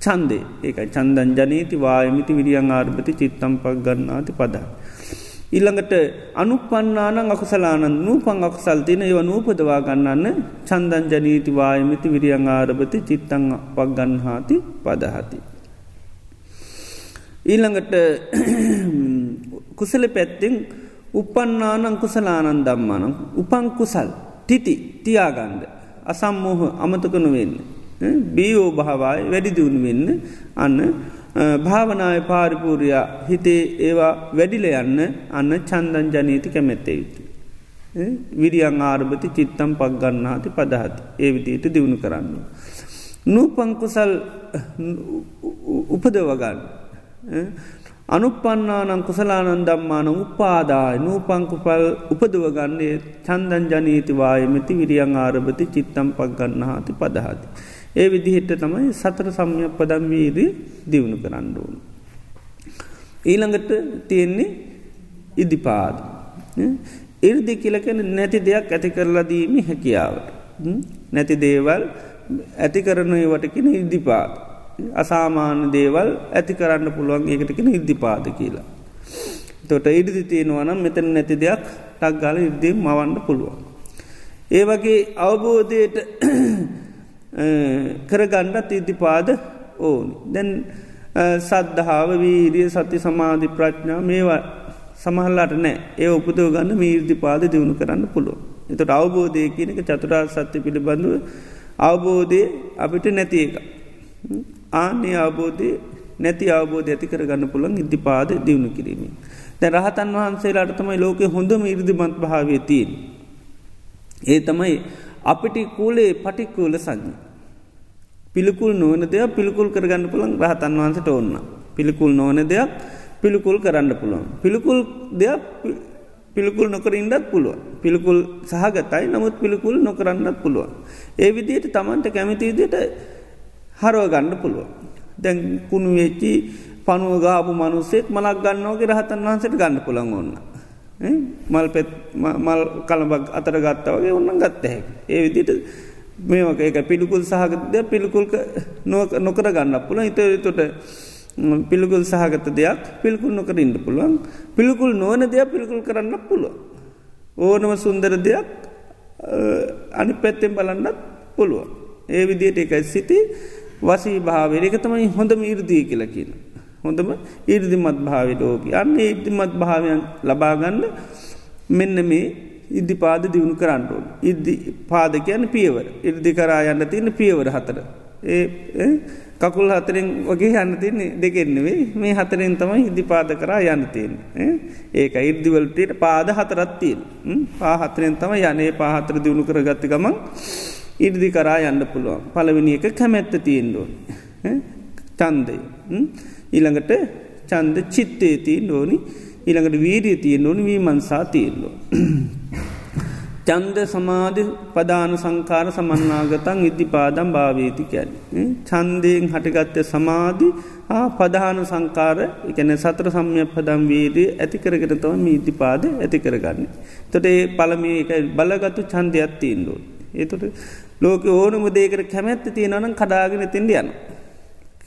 චන්දේ ඒකයි චන්දන් ජනීති වායමිති විරියන් ආර්භති චිත්තම් පක් ගන්නාති පදා. ඉල්ළඟට අනුපන්නානං අකුසලානන් නූපං අකුසල්තින ඒව නූපදවා ගන්නන්න චන්දන් ජනීති වායමිති විරියන් ආරභති චිත්තං පක් ගන්හාති පදහති. ඊළඟට කුසල පැත්තිෙන් උපන්නානං කුසලානන් දම්මානම් උපං කුසල් තිති තියාගණ්ඩ අසම්මෝහ අමතකනු වෙන්න. බීෝ භාවයි වැඩිදිවුණු වෙන්න අන්න භාවනාය පාරිපූරයා හිතේ ඒවා වැඩිල යන්න අන්න චන්දන් ජනීති කැමැත්තේ යුතු. විරියං ආරභති චිත්තම් පක් ගන්නාති පදහති ඒ විදියට දියුණු කරන්න. නූපංකුසල් උපදවගන්න. අනුපන්නානං කුසලානන් දම්මාන උපාදාය නූපංකුපල් උපදවගන්නේ චන්දන් ජනීතිවායමති විරියං ආරභති චිත්තම් පක් ගන්නහාති පදහති. ඒ විදිහෙට තමයි සතර සම්ය පදම් වීදී දියුණු කරන්න ඕන. ඊළඟට තියෙන්නේ ඉදිපාද. ඉර්දි කියලකෙන නැති දෙයක් ඇති කරලා දීමි හැකියාවට. නැති දේවල් ඇති කරනුවවටකෙන ඉදිපාද. අසාමාන දේවල් ඇති කරන්න පුළුවන් ඒකටකෙන ඉද්ධිපාද කියලා. තොට ඉඩිදි තියෙනවනම් මෙතන නැති දෙයක් ටක් ගල ඉර්දීම් මවන්න පුළුවන්. ඒ වගේ අවබෝධයට කරගණ්ඩත් ඉදිපාද ඕනි. දැන් සද්ධාව වීරිය සති සමාධි ප්‍රඥා මේවා සමහල්ලට නෑ ඒ උපදව ගන්න මීර්ධිපාද දියුණු කරන්න පුළුව. එතට අවබෝධය කියනක චතුරා සත්‍ය පිළිබඳුව අවබෝධය අපිට නැති එක. ආනේ අවබෝධය නැති අවබෝධ ඇති කර ගන්න පුළන් ඉදිපාද දියුණු කිරීම. දැ රහතන් වහන්සේලාට තමයි ලෝක හොඳම ඉර්දිමත් භාවය තියෙන්. ඒ තමයි අපිටි කූලේ පටික්කූල සංඥ. පිළිකුල් නොවන දෙයක් පිළිකුල් කරගන්න පුළන් රහතන් වහන්සට ඔන්න. පිළිකුල් නොවන දෙයක් පිළිකුල් කරන්න පුළුවන්. පිළිකුල් දෙයක් පිළිකුල් නොකර ඉන්නත් පුළුව. පිළිකුල් සහගතයි නමුත් පිළිකුල් නොකරන්නත් පුළුවන්. ඒ විදියට තමන්ට කැමතිවිදියට හරව ගන්න පුළුව. දැන් කුණු වෙච්චි පනුවගාපු මනුස්සෙත් මලක් ගන්නවගේ රහතන් වහන්සට ගන්න පුළන් ඔන්න. මල් පෙත් මල් කළබක් අතර ගත්තවගේ ඔන්න ගත්තහැක. ඒ විදිට මේක එක පිළිකුල් සහගතය පිළිකුල් නොකර ගන්න පුළ ඉතතොට පිළිකුල් සහගත දෙයක් පිළිකුල් නොකර ඉන්න පුළුවන් පිළිකුල් නොවන දෙයක් පිළිකුල් කරන්න පුළුව. ඕනම සුන්දර දෙයක් අනි පැත්තෙන් බලන්නත් පුළුව. ඒ විදියට එකයි සිති වසී භාවය එක තමයි හොඳම ඉර්දී කියලකින. හොඳම ඉර්දිමත් භාවි ලෝක අන්න ඉර්දිමත් භාවයන් ලබාගන්න මෙන්න මේ ඉදදි පාද දියුණු කරන්නඩුවන්. ඉද්දි පාද කියන්න පියවර ඉර්දි කරා යන්න තියන්න පියවර හතර. ඒ කකුල් හතරෙන් වගේ යන්න තින්නේ දෙකෙන්න්නවේ මේ හතරෙන් තමයි ඉදි පාද කරා යන්න තියෙන්. ඒක ඉර්දිවලටට පාද හතරත්තියෙන් පාහතරෙන් තම යනේ පාහතර දියුණු කර ගත්ත ගමන් ඉර්දි කරා යන්න පුළුවන් පලවිනි එක කැමැත්ත තියෙන්ඩුවන්. චන්දය ඊළඟට චන්ද චිත්තේ තියෙන් ඕනි ඊළඟට වීරිය තියෙන් ඕනි වී මන්සා තියෙන්ලෝ. චන්ද සමාධ පදාන සංකාර සමන්නාගතන් ඉදදි පාදම් භාවේති කැන. චන්දයෙන් හටගත්ත සමාධි පදාන සංකාර එකන සත්‍ර සම්ය පදම් වේදේ ඇතිකරගෙන තව මීති පාද ඇති කරගන්න. තොට ඒ පළමේ එක බලගත්තු චන්දයක් තිීන්දුව. ඒතුට ලෝක ඕනම දේකර කැමැත්ත තියෙනවනම් කඩාගෙන තින්ඩ යන.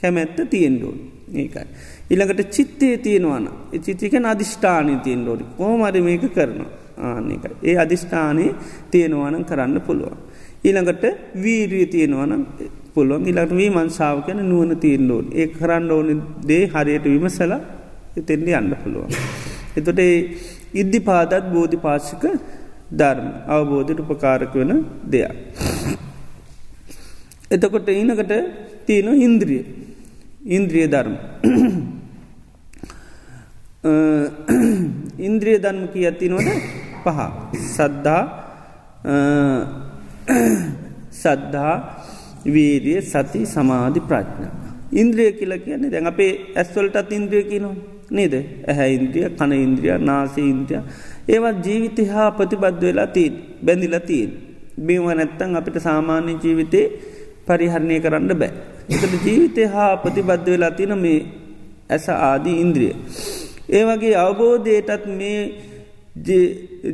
කැමැත්ත තියෙන්ඩුවන් ඒකයි. ඉළඟට චිත්තේ තියෙනවන චිතිකන අධිෂ්ඨානය තියෙන් ඩෝඩි කෝමරි මේක කරනවා. ආනක. ඒ අධිෂ්ඨානයේ තියෙනවනම් කරන්න පුළුවන්. ඊළඟට වීරිය තියෙනවනම් පුළුවන් ඉලට වී මන්සාාව කැන නුවන තිීන්ලෝන් ඒ කරන්න ඕන දේ හරියට විමසල එතෙන්ඩි අන්න පුළුවන්. එතොට ඒ ඉද්ධි පාදත් බෝධි පාශික ධර්ම අවබෝධයට උපකාරක වන දෙයක්. එතකොට ඊනකට තියෙන ඉන්ද්‍රිය ඉන්ද්‍රිය ධර්ම. ඉන්ද්‍රිය ධර්ම කිය ඇතිනොද පහ සද්ධා සද්ධා වීරිය සති සමාධි ප්‍රඥා. ඉන්ද්‍රිය කියල කියන්නේ දැන් අපේ ඇස්වලටත් ඉන්ද්‍රිය කියනවා නේද ඇහැ ඉන්ද්‍රිය කන ඉන්ද්‍රිය නාසී ඉන්ද්‍රිය ඒවත් ජීවිත හා ප්‍රතිබද්ධ වෙලා තිීන් බැඳිලා තිීන් බිම නැත්තං අපිට සාමාන්‍ය ජීවිතේ පරිහරණය කරන්න බෑ. එකට ජීවිතය හා ප්‍රතිබද්ධ වෙලා තින මේ ඇස ආදී ඉන්ද්‍රිය. ඒ වගේ අවබෝධයටත් මේ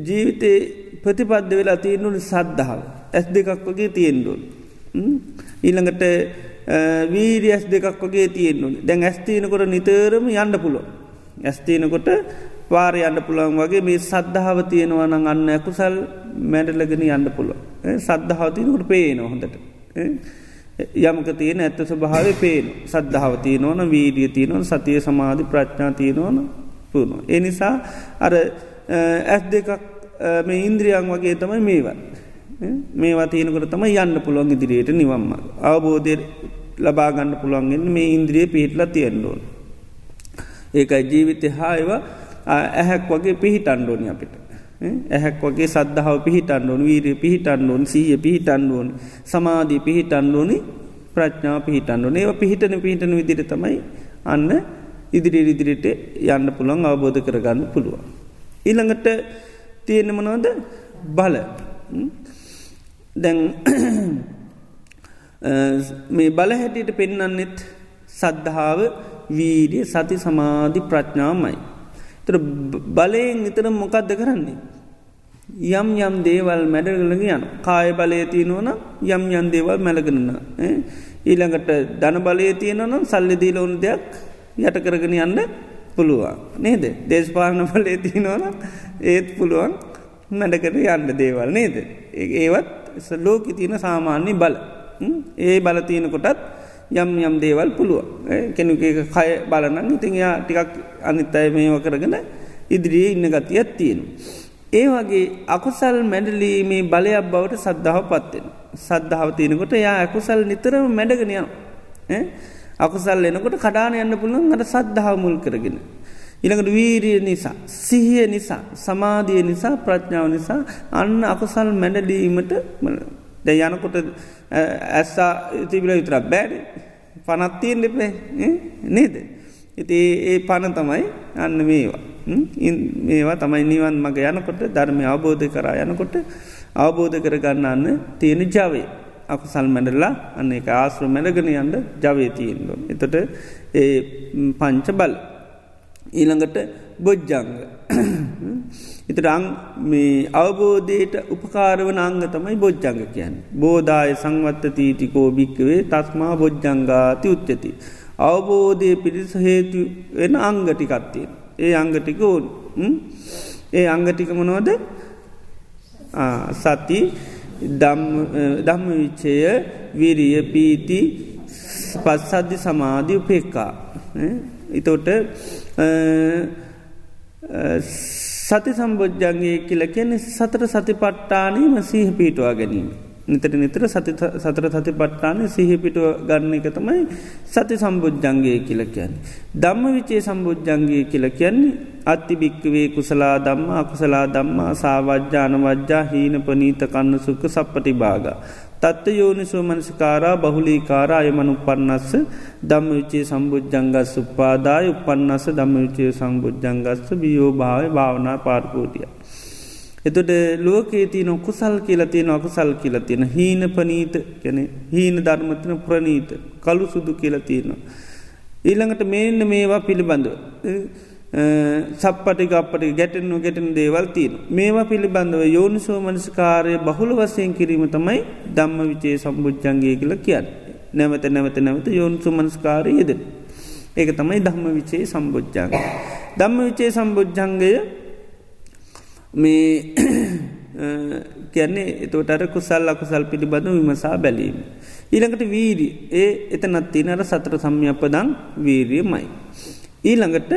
ජීවිතේ ප්‍රතිපද්ධ වෙලා තියෙන්නුන සද්ධාව. ඇස් දෙකක් වගේ තියෙන්ඩුවන් ඊළඟට වීරියස් දෙකක් වගේ තියෙන්නුන දැන් ඇස්තියනකොට නිතරම යන්න පුළුව ඇස්තියනකොට පාර යන්න පුළුවන් වගේ මේ සද්ධාව තියෙනවන අන්න ඇකුසල් මැඩලගෙන යන්න පුළුව සද්ධාවතියනකට පේන හොඳට යමක තියෙන ඇත්ත ස්වභාව පේන සද්ධාව තියනවන වීඩිය තියනවන සතිය සමාධි ප්‍රඥා තියනවන පුුණු. එනිසා අර ඇස් දෙකක් මේ ඉන්ද්‍රියන් වගේ තමයි මේවත්. මේවා තියෙනකට තම යන්න පුළුවන් ඉදිරියට නිවම්ම. අවබෝධය ලබාගන්න පුළුවන්ගෙන් මේ ඉන්ද්‍රිය පිහිටලා තියෙන්ඩුවන්. ඒකයි ජීවිතය හායව ඇහැක් වගේ පිහිටන්ඩෝනි අපිට. ඇහැක් වගේ සද්ධාව පිහිටන්ඩුවන් වීරය පිහිටන්ඩුවන් සීය පිහිටන්ඩුවන් සමාධී පිහිටන්ඩුවනි ප්‍රඥාව පිහිටන්ඩුවන ඒව පිහිටන පිහිටන විදිර තමයි අන්න ඉදිරි ඉදිරිට යන්න පුළන් අවබෝධ කරගන්න පුළුවන්. ඊළඟට තියෙන මනෝද බල දැන් මේ බල හැටියට පෙන්නන්නෙත් සද්ධාව වීරිය සති සමාධි ප්‍රඥාමයි. තර බලයෙන් නිතර මොකක්ද කරන්නේ. යම් යම් දේවල් මැඩගලග යන කාය බලය තියනවන යම් යම් දේවල් මැලගන්න. ඊළඟට ධන බලය තියෙනවනම් සල්ලදිීල ඕන දෙයක් යට කරගෙන යන්න පුළුවන්. නේද? දේශපාලන පලේ තිනවන ඒත් පුළුවන් මැඩකට යන්න දේවල් නේද? ඒවත් ලෝක තියන සාමාන්‍ය බල. ඒ බලතියන කොටත් යම් යම් දේවල් පුළුව කෙනුක කය බලනන් ඉතින් යා ටිකක් අනිත් අය මේව කරගෙන ඉදිරියේ ඉන්න ගතියක් තියෙන. ඒ වගේ අකුසල් මැඩලීමේ බලයක් බවට සද්ධාව පත්වෙන. සද්ධාව තියෙනකොට යා ඇකුසල් නිතරම මැඩගෙනයන. අකුසල් එනකොට කඩාන යන්න පුළුවන් අට සද්ධාව මුල් කරගෙන. ඉළඟට වීරිය නිසා. සිහිය නිසා සමාධිය නිසා ප්‍රඥාව නිසා අන්න අකුසල් මැඩලීමට ද යනකොට ඇස්සා තිබිල විතර බෑඩ පනත්තියෙන් දෙපේ නේද. ඉති ඒ පණ තමයි අන්න මේවා. මේවා තමයි නිවන් මග යනකොට ධර්මය අවබෝධ කරා යනකොට අවබෝධ කරගන්න අන්න තියෙන ජවේ. අකුසල් මැඩල්ලා අන්න එක ආශ්‍ර මැඩගෙන යන්ට ජවයතියෙන්ලොන්. එතොට ඒ පංච බල. ඊළඟට බොජ්ජංග. එතට අං මේ අවබෝධයට උපකාරවන අංග තමයි බොජ්ජංග කියන්න. බෝධය සංවත්ත තීටිකෝ භික්කවේ තස්මා බොජ්ජංගාති උච්චති. අවබෝධය පිරිස හේතු වෙන අංගටිකත්තියෙන්. ඒ අංගටික ඕන්. ඒ අංගටිකමනෝද සති ධම්ම විච්චය විරිය පීති පස්සද්ධි සමාධී උපෙක්කා. එතොට සති සම්බෝජ්ජන්ගේ කියල කියන්නේ සතර සති පට්ටානීම සීහ පීටවා ගැනීම. නිතර නිතර සතර සති පට්ටානය සිහිපිටුව ගන්න එක තමයි සති සම්බෝජ්ජන්ගේ කියල කියන්නේ. ධම්ම විචේ සම්බෝජ්ජන්ගේ කියල කියන්නේ අත්තිභික්කවේ කුසලා දම්ම අකුසලා දම්මා සාවජ්‍යාන වජ්‍යා හීන පනීත කන්න සුක්ක සප්පටි භාග. තත්ත යෝනිසෝ මනසිකාරා බහුලී කාරා අයමනු පන්නස්ස දම්ම විචේ සම්බුද්ධංගස් උපාදාය උපන්නස දම්ම විචේ සම්බුද්ධංගස්ස බියෝ භාව භාවනා පාර්කෝටිය. එතොට ලෝකේ තියන කුසල් කියල තියෙන අකුසල් කියල තියෙන හීන පනීත කැන හීන ධර්මතින ප්‍රනීත කළු සුදු කියල තියෙනවා. ඊළඟට මේන්න මේවා පිළිබඳව. සප්පටි අපට ගැටෙන් නොගැටෙන දේවල් තියෙන. මේවා පිළිබඳව යෝනිසෝ මනස්කාරය බහුල වසයෙන් කිරීම තමයි දම්ම විචේ සම්බුද්ධන්ගේ කියල කියන්න. නැවත නැවත නැවත යෝනිසු මනස්කාරය යෙද. ඒක තමයි ධම්ම විචේ සම්බෝජ්ජංග. ධම්ම විචේ සම්බෝජ්ජංගය මේ කියන්නේ එතෝටර කුසල් අකුසල් පිළිබඳ විමසා බැලීම. ඊළඟට වීරී ඒ එතනත් තිනර සතර සම්යපදං වීරියමයි. ඊළඟට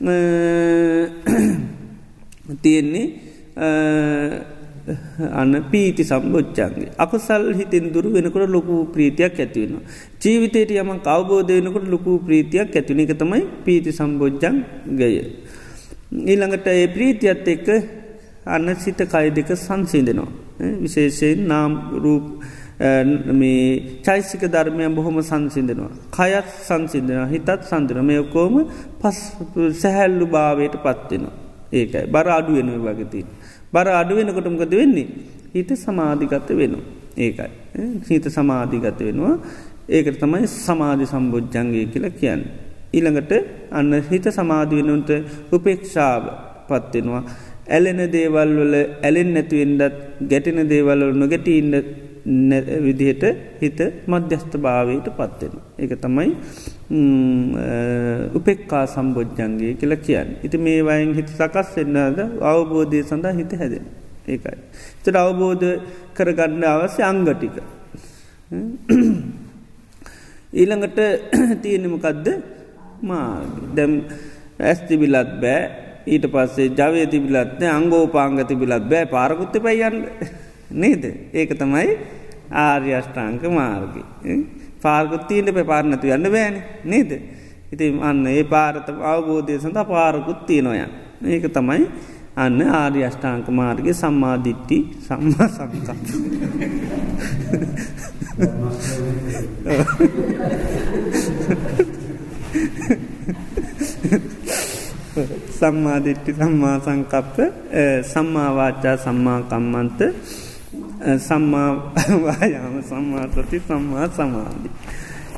තියෙන්නේ අන්න පීති සම්බෝච්චන්ගේ අකුසල් හිතෙන් දුරු වෙනකොට ලොකු ප්‍රීතියක් ඇතිවෙනවා. ජීවිතයට යම කවබෝධ වෙනකොට ලොකු ප්‍රීතියක් ඇතිවන එක තමයි පීති සම්බෝජ්ජන් ගය. ඊළඟට ඒ ප්‍රීතියත් එක්ක අන්න සිත කය දෙක සංසිදනවා. විශේෂයෙන් නාම් රූප මේ චෛසික ධර්මයන් බොහොම සංසිදනවා. කයත් සංසිදනවා හිතත් සන්දන මේ ඔකෝම පස් සැහැල්ලු භාවයට පත්වෙනවා. ඒකයි බර අඩුවෙන වගතින්. බර අඩුවෙනකොටමකද වෙන්නේ. හිත සමාධිගත වෙනවා. ඒකයි. හිත සමාධිගත වෙනවා. ඒකට තමයි සමාධි සම්බෝජ්ජන්ගේ කියලා කියන්න. ඊළඟට අන්න හිත සමාධි වෙනුන්ට උපේක්ෂාව පත්වෙනවා. ඇලෙන දේවල් වල ඇලෙන් නැතිවෙන්ඩත් ගැටෙන දේවල්වල නොගැටඉන්න විදිහට හිත මධ්‍යස්ථ භාවයට පත්වෙන. එක තමයි උපෙක්කා සම්බෝජ්ජන්ගේ කියල කියන්න. ඉති මේ වයින් හිත සකස් වෙන්නද අවබෝධය සඳහා හිත හැදෙන. ඒකයි. තට අවබෝධ කරගන්න අවස්‍ය අංගටික. ඊළඟට තියෙනමකදද මා දැම් ඇස්තිබිලත් බෑ ඊට පස්සේ ජවය තිබිලත්න අංගෝපාංග තිබිලත් බෑ පාරකුත්ත පැයන්න නේද? ඒක තමයි ආර්යෂ්ඨාංක මාර්ගි පාර්ගුත්තිීන්ට පැපාරණතු යන්න බෑන. නේද? ඉති අන්න ඒ පාරත අවබෝධය සඳ පාරකුත් තියෙනොයන් ඒක තමයි අන්න ආර්ය අෂ්ඨාංක මාර්ගය සම්මාධිට්ටි සම්මා සංකප සම්මාධිට්ටි සම්මා සංකප්ප සම්මාවාචා සම්මාකම්මන්ත සම්මාවායාම සම්මාසති සම්මා සමාධි.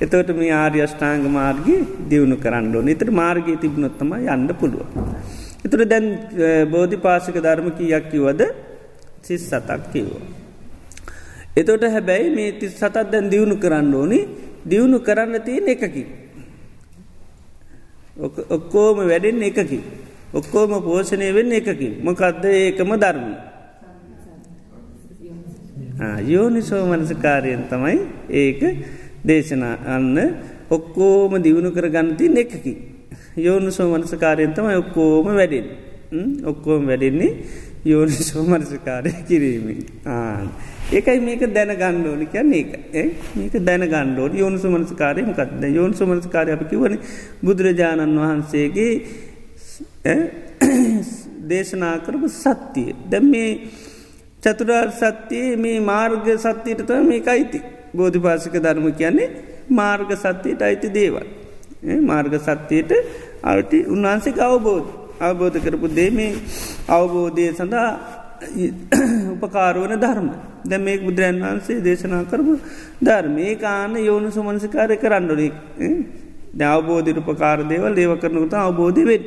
එතවට මේ ආර්ය අෂ්ඨාංග මාර්ගී දියුණු කරන්න ඕන එතට මාර්ගය තිබුණොත්තම යන්න පුළුව. එතුර දැන් බෝධි පාසික ධර්ම කියක් කිවද සිස් සතක් කිව්වා. එතොට හැබැයි මේ තිස් සතත් දැන් දියුණු කරන්න ඕනි දියුණු කරන්න තියෙන එකකි. ඔක්කෝම වැඩෙන් එකකි. ඔක්කෝම පෝෂණය වෙන්න එකකි. මොකක්ද ඒකම ධර්මී. යෝනිසෝ මනසකාරයෙන් තමයි ඒක දේශනා අන්න ඔක්කෝම දියුණු කර ගන්නති එකකි. යෝනිසෝ මනසකාරයෙන් තමයි ඔක්කෝම වැඩෙන්. ඔක්කෝම වැඩෙන්නේ යෝනි සෝමනසකාරය කිරීමෙන්. ආන. ඒකයි මේක දැන ගණ්ඩෝනි කියන්න ඒක. මේක දැන ගණ්ඩෝ යෝනු සුමනස්කාරය මකක්ද? යෝන් සුමනස්කාරය අපි කිවන බුදුරජාණන් වහන්සේගේ දේශනා කරපු සත්‍යය. දැම් මේ චතුරාර් සත්‍යයේ මේ මාර්ග සත්‍යයට තව මේක අයිති. බෝධිපාසික ධර්ම කියන්නේ මාර්ග සත්‍යයට අයිති දේවල්. මාර්ග සත්‍යයට අයිති උන්වහන්සේ අවබෝධ. අවබෝධ කරපු දේ මේ අවබෝධය සඳහා උපකාරුවන ධර්ම. දැ මේ බුදුරන් වහන්සේ දේශනා කරපු ධර්මේ. කාන යෝනු සුමනසිකාරය කරන්නඩොනෙක් අවබෝධිර උපකාර දේවල් ඒව කරනකුත අවබෝධය වෙත්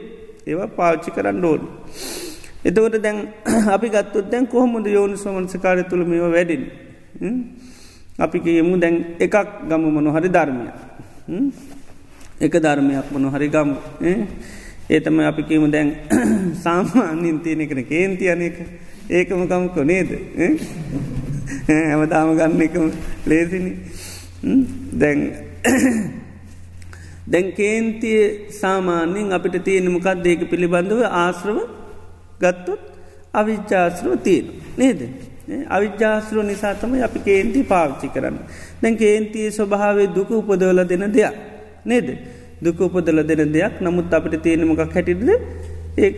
ඒවා පාච්චි කරන්න ඕන. එතකොට දැන් අපි ගත්තුත් දැන් කොහොමද යෝනු සුමනසිකාරය තුළ මේ වැඩින්. අපි කියමු දැන් එකක් ගම මොනො හරි ධර්මය. එක ධර්මයක් මොනො හරි ගම. ඒතම අපි කියමු දැන් සාමාන්‍යින් තියෙන එකන කේන්ති අනක ඒකම කමකො නේද? හැමදාම ගන්න එකම ලේසිනි. දැන් දැන් කේන්තිය සාමාන්‍යෙන් අපිට තියෙන මොකක් දෙක පිළිබඳව ආශ්‍රව ගත්තොත් අවිච්චාශ්‍රව තියෙන නේද? අවිද්‍යාශ්‍රව නිසා තම අපි කේන්ති පාවිච්චි කරන්න. දැන් කේන්තිය ස්වභාවේ දුක උපදවල දෙන දෙයක්. නේද? දුක උපදල දෙන දෙයක්. නමුත් අපිට තියෙනමකක් හැටිද ඒක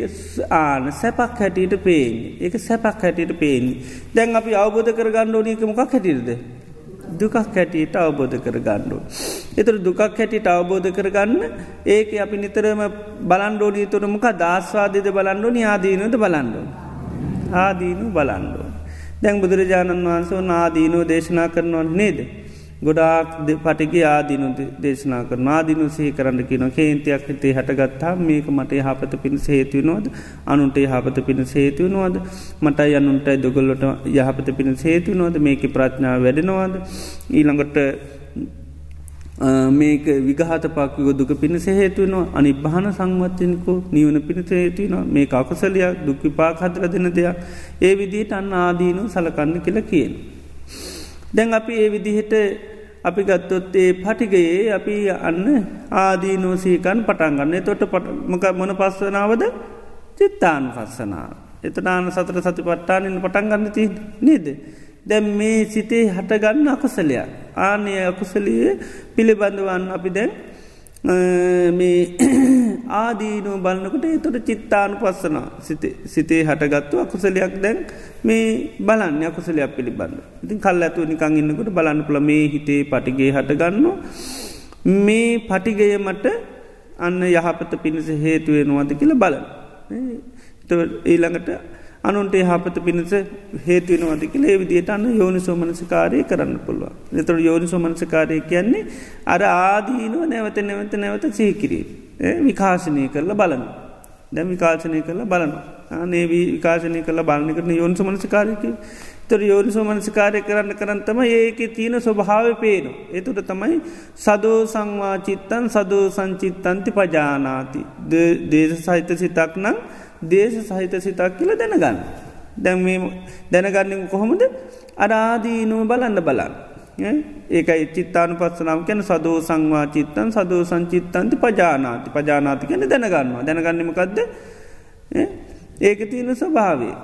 ආන සැපක් හැටියට පේන්නේ. ඒක සැපක් හැටියට පේන්නේ. දැන් අපි අවබෝධ කර ගණ්ඩ ඕනක මොකක් හැටිරද දුකක් හැටියට අවබෝධ කර ගණ්ඩුව. එතුර දුකක් හැටියට අවබෝධ කරගන්න ඒක අපි නිතරම බලන්ඩෝනී තුරමක දස්වාදද බලන්ඩෝ යාදීනද බලන්ඩෝ. ආදීනු බලන්ඩෝ. දැන් බුදුරජාණන් වහන්සේ නාදීනෝ දේශනා කරනවන් නේද. ගොඩාක් පටිගේ ආදිනු දේශනා කර ආදිනු සහි කරන්න කියන කේන්තියක් හිතේ හටගත්තා මේක මට හපත පිණ සේතුවනවද අනුන්ට යහපත පිණ සේතුවනවද මට යනුන්ටයි දොගොල්ලොට යහපත පිණ සේතුවනවද මේක ප්‍රඥාව වැඩෙනවාද? ඊළඟට මේක විගහත පක්කිව දුක පිණිස හේතුවනවා අනි භාන සංවත්තයනකු නිවන පිණිස හේතුවනවා මේ අකුසලයක් දුක්විපාක් හදර දෙන දෙයක්. ඒ විදිහට අන්න ආදීනු සලකන්න කියල කියන. දැන් අපි ඒ විදිහට අපි ගත්තොත්තේ පටිගයේ අපි අන්න ආදීනෝසීකන් පටන්ගන්න තොට මොක මොන පස්සනාවද චිත්තාන් පස්සනාව. එතනාන සතර සති පට්ටානින් පටන්ගන්න ති නේද. දැම් මේ සිතේ හටගන්න අකුසලයක් ආනය අකුසලිය පිළිබඳවන්න අපි දැන් මේ ආදීනු බලන්නකට එතොට චිත්තානු පස්සන සිතේ හටගත්තු අකුසලයක් දැන් මේ බලන්න අකුසලයක් පිළිබඳ. ඉතින් කල් ඇතුව නිකං ඉන්නකට බලන්න පුළ මේ හිතේ පටිගේ හටගන්න. මේ පටිගය මට අන්න යහපත පිණිස හේතුවෙනවාද කියල බලන්න. ඊළඟට අනුන්ට හපත පිණිස හේතුවෙනවාද කියලේ විදියට අන්න යෝනි සෝමනසිකාරය කරන්න පුළුව. එතට යෝනි සෝමනසිකාරය කියන්නේ අර ආදීනුව නැවත නැවත නැවත සහිකිරී. විකාශනය කරලා බලන. දැම් විකාශනය කරලා බලන. අනේ විකාශනය කළ බලන කරන යෝනි සෝමනසිකාරයක තොර යෝනි සෝමනසිකාරය කරන්න කරන්නතම ඒක තියෙන ස්වභාව පේන. එතුට තමයි සදෝ සංවාචිත්තන් සදෝ සංචිත්තන්ති පජානාති දේශ සහිත සිතක් නම් දේශ සහිත සිතක් කියල දැනගන්න. දැන් මේ දැනගන්න කොහොමද? අරාදීනුව බලන්න බලන්න. ඒකයි චිත්තාන පත්සනාව කැන සදෝ සංවා චිත්තන් සදෝ සංචිත්තන්ති පජානාති. පජානාති කැන දැනගන්නවා. දැනගන්නමකක්ද ඒක තියෙන ස්වභාවේ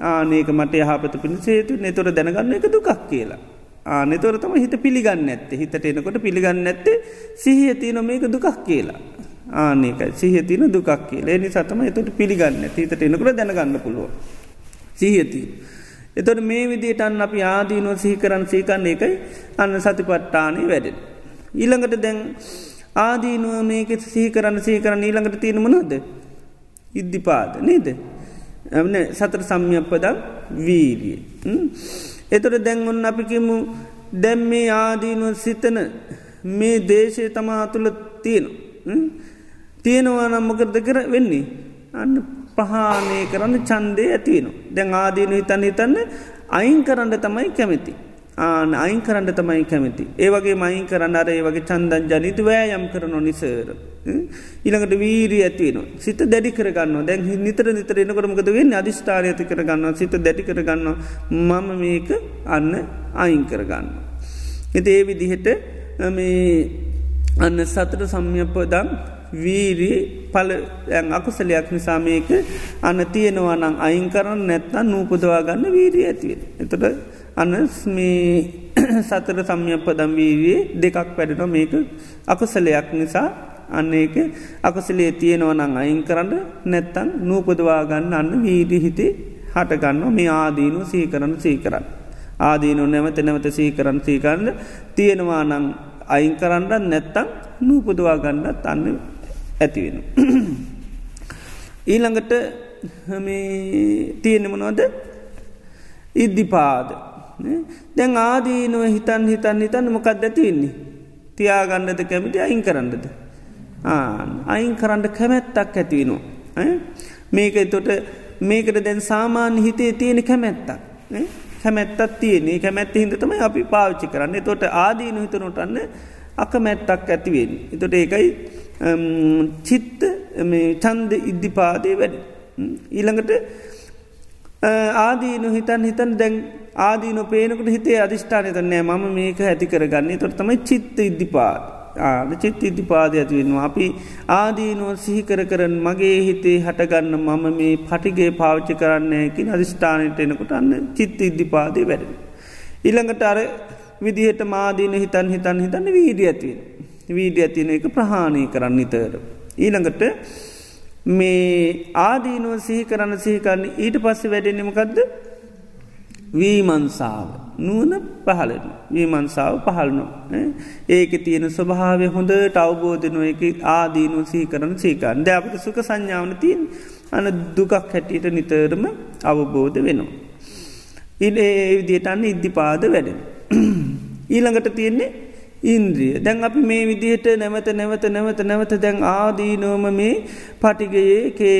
ආනක මට යහපත පිණි සේතු නෙතොර දැනගන්න එක දුකක් කියලා. ආනෙතොර තම හිත පිළිගන්න ඇත්ත හිතට එනකොට පිළිගන්න ඇත්තේ සිහිය තියන මේක දුකක් කියලා. ආනකයි සිහතින දුකක් කියල එනි සතම එතට පිළිගන්න තීතට එනකට දැනගන්න පුළුව. සිහති. එතොට මේ විදිට අන්න අපි ආදීනුව සිහිකරන් සීකන්න එකයි අන්න සතිපට්ටානය වැඩෙන. ඊළඟට දැන් ආදීනුව මේක සිහිකරන්න සීකරන්න ඊළඟට තියෙනමනොද. ඉද්ධිපාද නේද. ඇන සතර සම්යප්පදම් වීරිය. එතොට දැන් ඔන්න අපිකිමු දැම් මේ ආදීනුව සිතන මේ දේශය තමා තුළ තියෙනවා. තියෙනවා නම්මකරද කර වෙන්නේ. අන්න පහානය කරන්න චන්දය ඇතිවෙන. දැන් ආදීන හිතන්න හිතන්න අයින් කරන්න තමයි කැමති. ආන අයින් කරන්න තමයි කැමති. ඒවගේ මයින් කරන්න අර ඒ වගේ චන්දන් ජනිත වෑයම් කරන නිසර. ඉළඟට වීරී ඇතිවෙන. සිත දැඩි කරගන්න දැන් නිතර නිතර එනකොටමකද වෙන්න අධිෂ්ඨාරය ඇති කරගන්න සිත දැඩි කරගන්න මම මේක අන්න අයින් කරගන්න. එති ඒ විදිහට මේ අන්න සතර සම්යපදම් වීරී පල අකුසලයක් නිසා මේක අන්න තියෙනවා නං අයින් කරන්න නැත්තන් නූපදවා ගන්න වීරී ඇතිවෙන. එතට අනස්මී සතර සම්යපදම් වීරයේ දෙකක් පැඩෙන මේක අකුසලයක් නිසා අන්න ඒක අකුසලේ තියෙනවා නං අයින් කරන්න නැත්තන් නූපදවා ගන්න අන්න වීරී හිතේ හටගන්න මේ ආදීනු සීකරන්න සීකරන්න. ආදීනු නැවත නැවත සීකරන්න සීකරන්න තියෙනවා නං අයින් කරන්න නැත්තං නූපදවා ගන්නත් අන්න ඇතිවෙන. ඊළඟට තියෙනෙමනොද ඉද්ධිපාද දැන් ආදීනුව හිතන් හිතන් හිතන්න මොකක්ද ඇතිවෙන්නේ. තියාගන්නද කැමිටි අයින් කරන්නද. අයින් කරන්න කැමැත්තක් ඇතිවෙනවා. මේක එතොට මේකට දැන් සාමාන්‍ය හිතේ තියෙන කැමැත්තක්. කැමැත්තත් තියන්නේ කැමැත්ත හිදතම අපි පාවිච්චි කරන්න තොට ආදීනු හිතනොටන්න අකමැත්තක් ඇතිවෙන්. එතොට ඒකයි චිත්ත චන්ද ඉද්ධිපාදය වැඩ. ඊළඟට ආදීනු හිතන් හිතන් දැන් ආදීන පේනකට හිතේ අධිෂ්ඨානය තන්නෑ ම මේක ඇති කරගන්නේ තොට තමයි චිත්ත ඉද්ධිපාද. ආද චිත්ත ඉද්ධිපාද ඇතිවෙනවා. අපි ආදීනුව සිහිකර කරන මගේ හිතේ හටගන්න මම මේ පටිගේ පාවිච්චි කරන්නයකින් අධිෂ්ඨානයට එනකොට අන්න චිත්ත ඉද්ධිපාදය වැඩ. ඉළඟට අර විදිහට මාදීන හිතන් හිතන් හිතන්න වීඩිය ඇතිවෙන. වීඩිය ඇතින එක ප්‍රහාණය කරන්න නිතර. ඊළඟට මේ ආදීනුව සිහි කරන්න සිහිකරන්න ඊට පස්සේ වැඩෙන්නමකක්ද වීමන්සාාව නුවන පහලන වීමන්සාාව පහල්නො ඒක තියෙන ස්වභාවය හොඳට අවබෝධනුව එක ආදීනු සී කරන සීකන් දැපට සුක සංඥාවන තින් අන දුකක් හැටියට නිතරම අවබෝධ වෙනවා. ඉ ඒ විදියට අන්න ඉද්ධිපාද වැඩෙන. ඊළඟට තියෙන්නේ ඉන්ද්‍රිය දැන් අපි මේ විදිහට නැවත නැවත නැවත නැවත දැන් ආදීනෝම මේ පටිගයේ කේ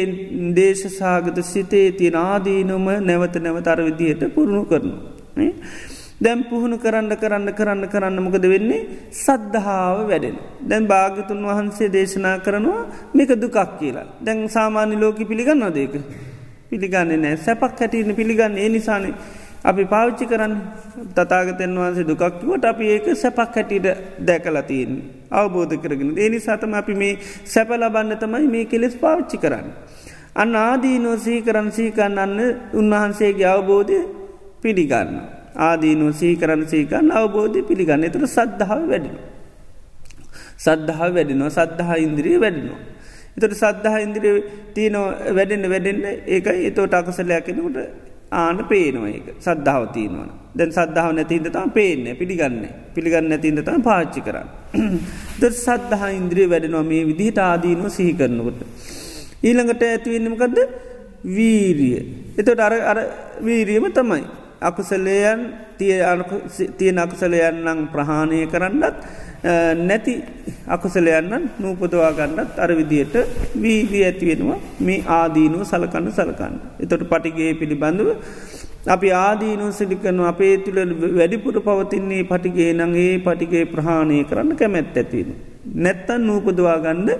දේශ සාගත සිතේ තියෙන ආදීනොම නැවත නැවත අර විදිහයට පුරුණු කරනු. දැම් පුහුණු කරන්න කරන්න කරන්න කරන්න මොකද වෙන්නේ සද්ධාව වැඩෙන. දැන් භාගතුන් වහන්සේ දේශනා කරනවා මේක දුකක් කියලා. දැන් සාමාන්‍ය ලෝක පිළිගන්න දේක. පිළිගන්නේ නෑ සැපක් හැටියන පිළිගන්න ඒ නිසානේ අපි පාවිච්චි කරන්න තතාගතයන් වහන්සේ දුකක්කිවට අපි ඒක සැපක් හැටියට දැකලතියෙන් අවබෝධ කරගෙන ඒනි සතම අපි මේ සැප ලබන්න තමයි මේ කෙලෙස් පාවිච්චි කරන්න. අන්න ආදීනෝ සීකරන් සීකන්න අන්න උන්වහන්සේගේ අවබෝධය පිළිගන්න. ආදීනෝ සීකරන් සීකන්න අවබෝධය පිළිගන්න එතුර සද්ධාව වැඩෙන. සද්ධහා වැඩෙනවා සද්ධහා ඉන්ද්‍රිය වැඩෙනවා. එතට සද්ධහා ඉන්ද්‍රිය තියනෝ වැඩෙන්න්න වැඩෙන්න්න ඒකයි එතෝට අකසලයක් කෙනකුට ආන පේනවා ඒක සද්ධාව තියනවන දැන් සද්ධාව නැතින්ද තම පේන්නේ පිළිගන්න පිළිගන්න නැතින්ද තම පාච්චි කරන්න. ද සද්ධහා ඉන්ද්‍රිය වැඩෙනවා මේ විදිහට ආදීනව සිහි කරනකොට. ඊළඟට ඇතිවෙන්නමකක්ද වීරිය. එතොට අර අර වීරියම තමයි. අකුසලයන් තියෙන අකුසලයන්නම් ප්‍රහාණය කරන්නත් නැති අකුසලයන්නන් නූපදවා ගන්නත් අර විදියට වීදී ඇතිවෙනවා මේ ආදීනුව සලකන්න සලකන්න. එතොට පටිගේ පිළිබඳව අපි ආදීනු සිලිකනු අපේ තුළ වැඩිපුර පවතින්නේ පටිගේ නගේ පටිගේ ප්‍රහාණය කරන්න කැමැත් ඇතිවෙන. නැත්තන් නූපදවා ගන්න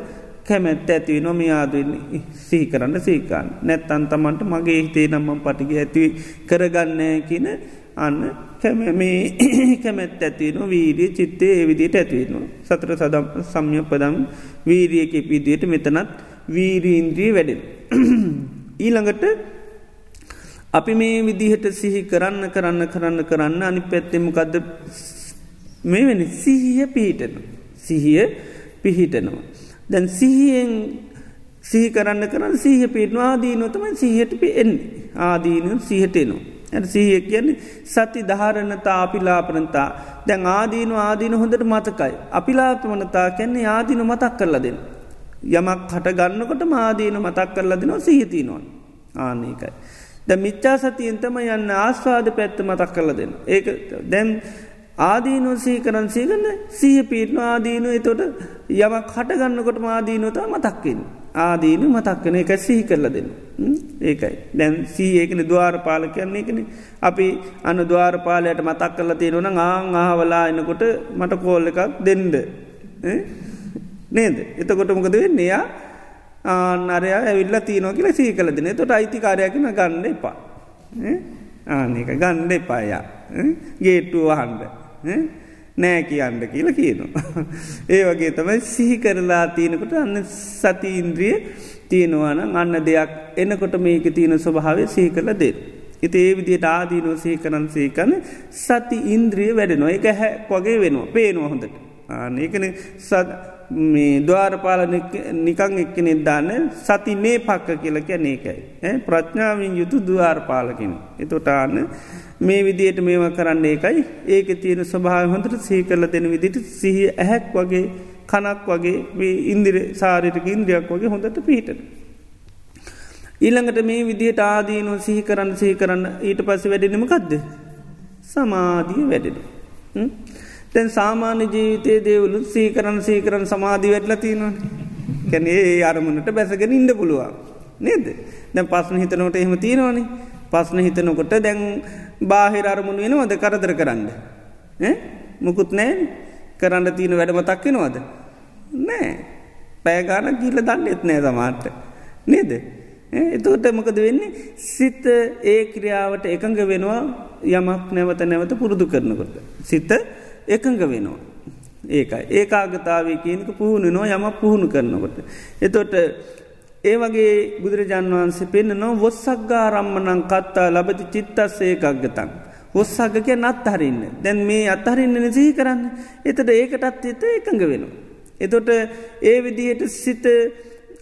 කැමැත් ඇතිව නොම ආදන්නේ සිහි කරන්න සීකාන් නැත්තන් තමන්ට මගේ හිතේ නම්මම් පටිගේ ඇති කරගන්න කියන අන්න කැමේ කැමැත් ඇතින වීරිය චිත්තේ ඒවිදියට ඇතිවෙනවා. සතර සදම් සම්යපදම් වීරියක පිදියට මෙතනත් වීරීන්ද්‍රී වැඩෙන. ඊළඟට අපි මේ විදිහට සිහි කරන්න කරන්න කරන්න කරන්න අනි පැත්තෙමකක්ද මේ වෙන සිහිය පිහිටන. සිහිය පිහිටනවා. දැන් සිහියෙන් සිහි කරන්න කරන්න සීහ පිටනවා ආදීනොතම සිහට පි එන් ආදීනු සිහටෙනවා. සිහිය කියන්නේ සති ධාරණතා අපිලාපනතා දැන් ආදීන ආදීන හොඳට මතකයි. අපිලාපමනතා කැන්නේ ආදීන මතක් කරලා දෙන්න. යමක් හට ගන්නකොට මාදීන මතක් කරලා දෙනවා සිහිතිනොන් ආනකයි. ද මිච්චා සතියන්තම යන්න ආස්වාද පැත්ත මතක් කරලා දෙන්න. ඒක දැන් ආදීනු සීකරන් සීගන්න සීහ පිටන ආදීනු එතොට යමක් හටගන්නකොට මාදීනොතා මතක්කින්. ආදීන මතක්කන එක සිහි කරල දෙන්න. ඒකයි. දැන් සී ඒකන දවාර පාල කියන්නේ එකන අපි අන දවාර පාලයට මතක් කරල තියෙනවන ආං ආහවලා එනකොට මට කෝල්ල එකක් දෙන්ඩ නේද? එතකොට මොකද වෙන්නේ? යා ආනරය ඇවිල්ල තියනෝ කියල සී කල දෙන තොට අයිතිකාරයකන ගන්න එපා. ආනක ගණ්ඩ එපායා ගේට්ටුව හන්ඩ නෑ කියන්න කියලා කියනවා. ඒ වගේ තමයි සිහි කරලා තියෙනකොට අන්න සති ඉන්ද්‍රිය තියෙනවාන අන්න දෙයක් එනකොට මේක තියෙන ස්වභාවය සිහි කරල දෙ. ඉති ඒ විදියට ආදීනෝ සහි කරන් සේකන සති ඉන්ද්‍රිය වැඩෙනවා එක හැ වගේ වෙනවා පේනවා හොඳට. ආනකන සත් මේ දවාරපාල නිකං එක්කනෙ දාන්න සති මේ පක්ක කියලක නේකයි. ප්‍රඥාවෙන් යුතු දවාරපාලකින. එතොටාන්න මේ විදියට මේව කරන්න ඒකයි ඒක තියෙන ස්වභාව හොඳට සහි කරල දෙන විදිට සිහි ඇහැක් වගේ කනක් වගේ ඉන්දිර සාරිටක ඉන්ද්‍රියක් වගේ හොඳට පිහිට. ඊළඟට මේ විදිහට ආදීනු සිහි කරන්න සිහි කරන්න ඊට පස්ස වැඩෙනමකක්ද සමාධිය වැඩෙන. තැන් සාමාන්‍ය ජීවිතයේ දේවලු සීකරන්න සීකරන් සමාධී වැඩල තියෙනවා කැනේ ඒ අරමුණට බැසගෙන ඉන්න පුළුවන්. නේද? දැන් පස්සන හිතනොට එහෙම තියෙනවානේ. පස්න හිතනකොට දැන් බාහිර අරමුණ වෙනවද කරදර කරන්න. මුකුත් නෑ කරන්න තියෙන වැඩම තක්කෙනවද. නෑ පෑගාන ගිල්ල දන්න එත් නෑ සමාට්ට. නේද. එතුට මොකද වෙන්නේ සිත ඒ ක්‍රියාවට එකඟ වෙනවා යමක් නැවත නැවත පුරුදු කරනකොට. සිත එකඟ වෙනවා. ඒකයි ඒකාගතාවේ කියනක පුහුණු නො යම පුහුණු කරනකොට. එතොට ඒ වගේ බුදුරජාන් වහන්සේ පෙන්න්න නො වොස්සක්ගා රම්මනං කත්තා ලබති චිත්තස් ඒකක්ගතන්. ඔස්සග කිය නත් හරින්න දැන් මේ අත්හරින්න සිහි කරන්න එතට ඒකටත් එත එකඟ වෙනවා. එතොට ඒ විදිහට සිත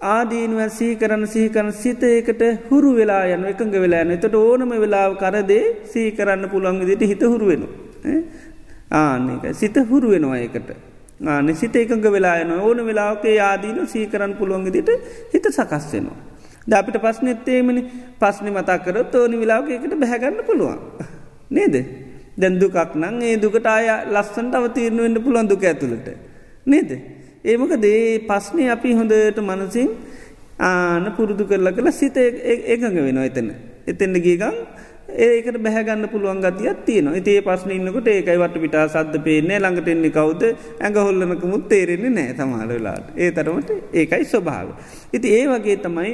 ආදීනුව සී කරන්න සිහි කරන සිත ඒකට හුරු වෙලා යන එකඟ වෙලා යන එතට ඕනම වෙලාව කරදේ සී කරන්න පුළන් විදිට හිත හුරුවෙන. ආනක සිත හුරු වෙනවා ඒකට. නිසිත එකඟ වෙලා යන ඕන වෙලාකේ ආදීන සීකරන් පුළුවන්ගදිට හිත සකස් වෙනවා. ද අපිට පස්නෙත්තේමනි පස්්නි මතා කර තෝනි විලාක එකට බැහැගන්න පුළුවන්. නේද? දැන් දුකක් නං ඒ දුකට අය ලස්සන්ට අව තීරණුවෙන්ට පුළන් දුක ඇතුළට. නේද? ඒමක දේ පස්්නය අපි හොඳට මනසින් ආන පුරුදු කරලා කළ සිත ඒකඟ වෙන එතන. එතෙන්ට ගීගම් ඒකට බැහගන්න පුළුවන් ගතියක් තියන ඒේ පස්න ඉන්නකොට ඒකයි වට පිටා සද්ධ පේන්නේ ළඟට එන්නේ කවුද ඇඟ හොල්ලනකමුත් තේරෙන්නේ නෑ තමාලලාට ඒ තරමට ඒකයි ස්වභාව. ඉති ඒ වගේ තමයි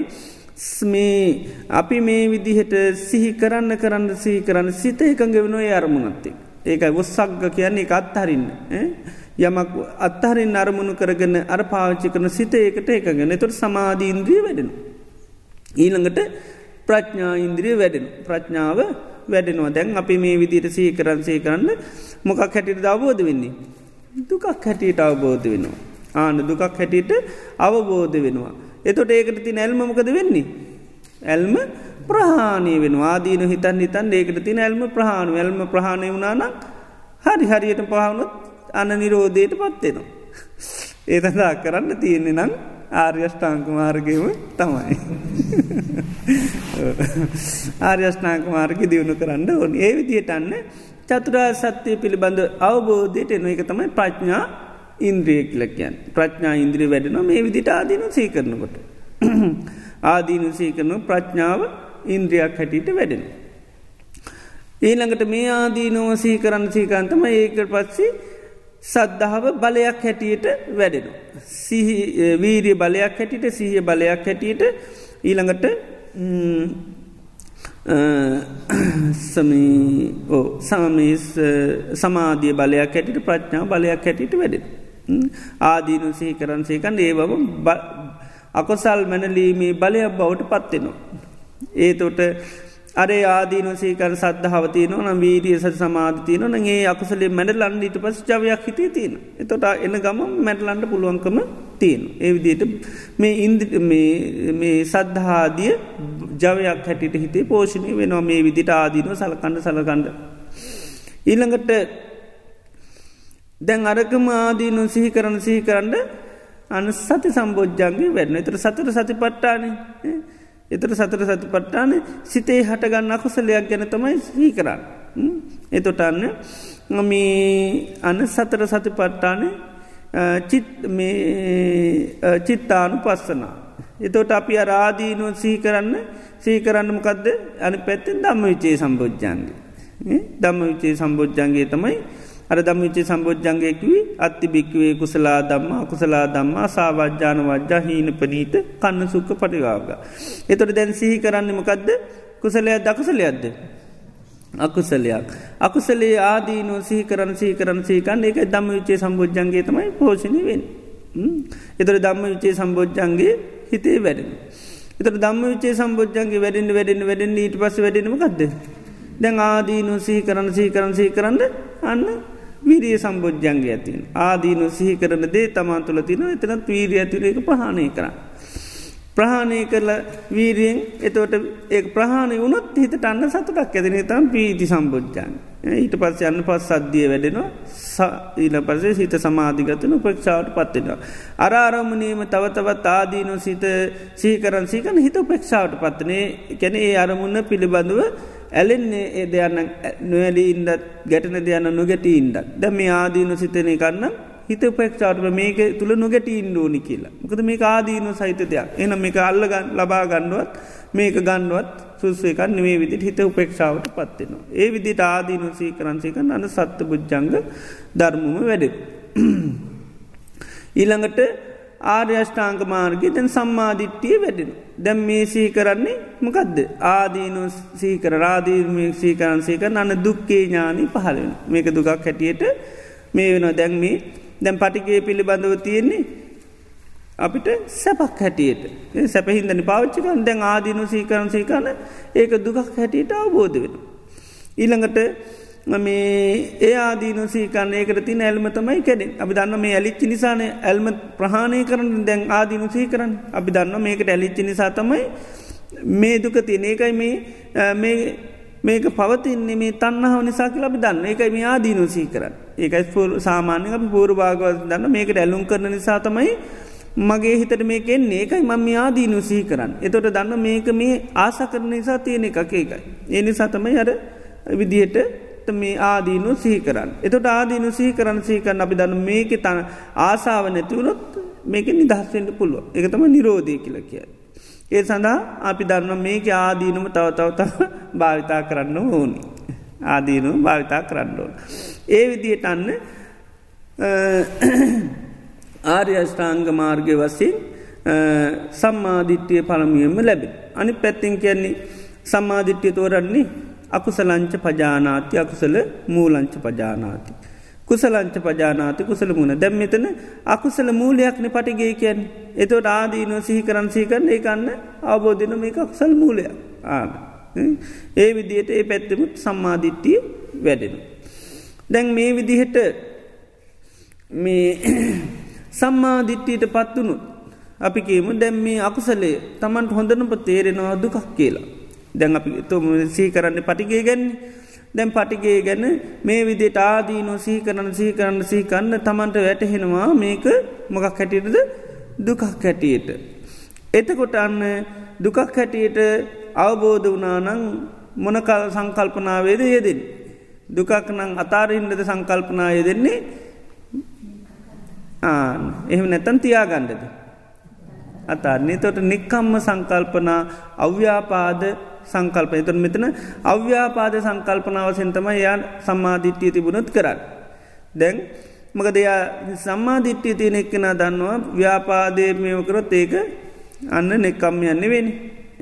මේ අපි මේ විදිහට සිහි කරන්න කරන්න සිහි කරන්න සිත එකඟ වෙනොය අරමුණත්තේ. ඒකයි වොස්සක්ග කියන්නේ එක අත්හරින්න. යමක් අත්හරින් අරමුණු කරගෙන අර පාවිච්චි කරන සිත ඒකට එකගෙන තොට සමාධීන්ද්‍රිය වැඩෙන. ඊළඟට ප්‍රඥා ඉන්ද්‍රිය වැඩෙන. ප්‍රඥාව වැඩෙනවා දැන් අපි මේ විදිට සහි කරන්සේ කරන්න මොකක් හැටියට අවබෝධ වෙන්නේ. දුකක් හැටියට අවබෝධ වෙනවා. ආන දුකක් හැටියට අවබෝධ වෙනවා. එතොට ඒකට ති ඇල්මමකද වෙන්නේ. ඇල්ම ප්‍රහාණය වෙන ආදීන හිතන් හිතන් ඒකට තින ඇල්ම ප්‍රහාණ ඇල්ම ප්‍රහණය වුණනම් හරි හරියට පහවුණොත් අන්න නිරෝධයට පත්වෙනවා. ඒතදා කරන්න තියෙන්නේ නම් ආර්යෂ්ඨාංක මාර්ගයම තමයි. ආර්යෂ්නාංක මාර්ග දියුණු කරන්න ඕන ඒ විදියට අන්න චතුරා සත්‍යය පිළිබඳ අවබෝධයට එන එක තමයි ප්‍රඥා ඉන්ද්‍රිය කියලකයන් ප්‍රඥා ඉන්ද්‍රිය වැඩෙනවා මේ විදිට ආදීනු සීකරනකොට. ආදීනු සීකරනු ප්‍රඥාව ඉන්ද්‍රියක් හැටියට වැඩෙන. ඊළඟට මේ ආදීනෝව සීකරන්න සීකන්තම ඒකට පස්සේ සද්ධාව බලයක් හැටියට වැඩෙන. වීරිය බලයක් හැටියට සිහිය බලයක් හැටියට ඊළඟට සමී සමාධිය බලයක් හැටිට ප්‍රඥාව බලයක් හැටිට වැඩෙන. ආදීනු සිහි කරන්සේකන් ඒවම අකොසල් මැනලීමේ බලයක් බවට පත්වෙනවා. ඒතොට අරේ ආදීනසේකර සද්ධාවතියන නම් වීරිය සත් සමාධතියන නගේ අකුසලේ මැඩලන්ඩ ඊට පස් ජවයක් හිතේ තියෙන. එතොට එන්න ගම මැඩලන්ඩ පුළුවන්කම තියෙන. ඒවිදියට මේ ඉන්දි මේ සද්ධාදිය ජවයක් හැටිට හිතේ පෝෂණය වෙනවා මේ විදිට ආදීනව සලකණ්ඩ සලකණ්ඩ. ඊළඟට දැන් අරකම ආදීනු සිහි කරන සිහි කරන්න අන සති සම්බෝජ්ජන්ගේ වැඩන එතර සතර සති පට්ටානේ එතර සතර සති පට්ටාන සිතේ හටගන්න අකුසලයක් ගැන තමයි සී කරන්න. එතොටන්න මේ අන සතර සති පට්ටාන චිත්තානු පස්සනා. එතොට අපි අරාදීනුව සහි කරන්න සහි කරන්නමකක්ද අනි පැත්තෙන් දම්ම විචේ සම්බෝජ්ජන්ගේ. දම්ම විචේ සම්බෝජ්ජන්ගේ තමයි අර දම්විචේ සම්බෝජ්ජන්ගයකවී අත්ති භික්වේ කුසලා දම්මා කුසලා දම්මා සාවජ්‍යාන වජ්‍යා හීන පනීත කන්න සුක්ක පටිවාග. එතොට දැන් සිහි කරන්නමකක්ද කුසලයක් දකුසලයක්ද. අකුසලයක්. අකුසලේ ආදීනු සිහි කරන සහි කරන සීකන් ඒක දම්ම විචේ සම්බෝජ්ජන්ගේ තමයි පෝෂණය වෙන්. එතර දම්ම විචේ සම්බෝජ්ජන්ගේ හිතේ වැඩෙන. එතර දම්ම විචේ සම්බෝජ්ජන්ගේ වැඩෙන් වැඩෙන් වැඩෙන් ඊට පස වැඩෙනමකක්ද. දැන් ආදීනු සිහි කරන සහි කරන සහි කරන්න අන්න විරිය සම්බෝජ්ජන්ගේ ඇතින් ආදීනු සිහි කරන දේ තමන් තුළ තින එතනත් වීරිය ඇතිරේක ප්‍රහණය කරන්න. ප්‍රහාණය කරල වීරියෙන් එතවට ඒ ප්‍රහණය වුණොත් හිතට අන්න සතුටක් ඇතින තම් පීති සම්බෝජ්ජන් ඊට පස්ස යන්න පස් සද්ධිය වැඩෙනවා ඊල පසේ සිත සමාධිගතන උපෙක්ෂාවට පත්වෙනවා. අරාරමුණීම තවතවත් ආදීනු සිත සීකරන් සීකන හිත උපෙක්ෂාවට පත්වනේ කැන ඒ අරමුණ පිළිබඳව ඇලෙන්නේ ඒ දෙයන්න නොවැලී ඉන්ඩත් ගැටන දෙයන්න නොගැට ඉන්ඩත් ද මේ ආදීනු සිතනය කරන්න හිත පෙක්ෂාටම මේක තුළ නොගැට ඉන්ඩෝනි කියලා මොකද මේ ආදීනු සහිත දෙයක් එන මේක අල්ලගන්න ලබා ගණ්ඩුවත් මේක ගණ්ඩුවත් සුස්සේකන් මේ විදිට හිත උපේක්ෂාවට පත්වෙනවා. ඒ විදිට ආදීනු සීකරන්සේක අන සත්ත බුද්ධංග ධර්මම වැඩ. ඊළඟට ආර්යෂ්ඨාංක මාර්ගය දැන් සම්මාධිට්ටිය වැඩෙන. දැම් මේ සහි කරන්නේ මොකක්ද ආදීනු සීකර රාදීර්මය සීකරන් සීකර අන්න දුක්කේ ඥානී පහලෙන මේක දුකක් හැටියට මේ වෙන දැන්මේ දැම් පටිගේ පිළිබඳව තියෙන්නේ අපිට සැපක් හැටියට සැපහින්දනි පාච්චිකන් දැන් ආදීනු සීකරන් සීකරන ඒක දුකක් හැටියට අවබෝධ වෙන. ඊළඟට මේ ඒ ආදීනු සීකන්න ඒකට තින ඇල්ම තමයි කැඩෙන්. අපි දන්න මේ ඇලිච්චි නිසාන ඇල්ම ප්‍රහණය කරන දැන් ආදීනු සී කරන්න අපි දන්න මේකට ඇලිච්චි නිසා තමයි මේ දුක තියන ඒකයි මේ මේක පවතින්නේ මේ තන්නහාව නිසා කියලා අපි දන්න ඒකයි මේ ආදීනු සී කරන්න ඒකයි සාමාන්‍ය අපි පූර භාගවත් දන්න මේකට ඇලුම් කරන නිසා තමයි මගේ හිතට මේකෙන් ඒකයි මම ආදීනු සිහි කරන්න. එතොට දන්න මේක මේ ආස කරන නිසා තියෙන එකක ඒකයි. ඒ නිසා තමයි අර විදිහට මේ ආදීනු සිහි කරන්න. එතොට ආදීනු සිහි කරන්න සීකරන්න අපි දන්න මේක තන ආසාාව නැතිවුණොත් මේක නිදහස්වෙන්ට පුළුව එක තම නිරෝධය කියල කිය. ඒ සඳහා අපි දන්න මේක ආදීනුම තවතවත භාවිතා කරන්න ඕනි. ආදීනු භාවිතා කරන්න ඕන. ඒ විදියට අන්න ආර්ය අෂ්ඨාංග මාර්ගය වසින් සම්මාධිට්්‍යය පළමියම ලැබෙන. අනි පැත්තිං කියන්නේ සම්මාධිට්්‍යය තෝරන්නේ අකුසලංච පජානාති අකුසල මූලංච පජානාති. කුසලංච පජානාති කුසල මුණ දැම් මෙතන අකුසල මූලයක්න පටිගේ කියන් එතොට ආදීනව සිහි කරන් සීකරන්න ඒකන්න අවබෝධන මේ අකුසල් මූලයක් ආන. ඒ විදියට ඒ පැත්තමුත් සම්මාධිට්ටිය වැඩෙන. දැන් මේ විදිහට මේ සම්මාධිට්ටියට පත්වනු අපි කියමු දැම් මේ අකුසලේ තමන්ට හොඳනප තේරෙනවා දුකක් කියලා. දැන් අපි තුම සී කරන්න පටිගේ ගැන්නේ දැම් පටිගේ ගැන මේ විදිට ආදීනෝ සහි කරන්න සහි කරන්න සහිකන්න තමන්ට වැටහෙනවා මේක මොකක් හැටියටද දුකක් හැටියට. එතකොට අන්න දුකක් හැටියට අවබෝධ වනානං මොනකල් සංකල්පනාවේද යෙදෙන්. දුකක් නං අතාරහින්දද සංකල්පනාය දෙන්නේ ආ එහෙම නැතන් තියාගණ්ඩද. අතාරන්නේ තොට නික්කම්ම සංකල්පනා අව්‍යාපාද සංකල්ප එතුන් මෙතන අව්‍යාපාද සංකල්පනාව සෙන්තම යා සම්මාධිට්්‍යය තිබුණොත් කරන්න. දැන් මක දෙයා සම්මාධිට්්‍යය තියෙන එක්කෙන දන්නවා ව්‍යාපාදය මේවකරොත් ඒක අන්න නෙක්කම්ම යන්න වෙන.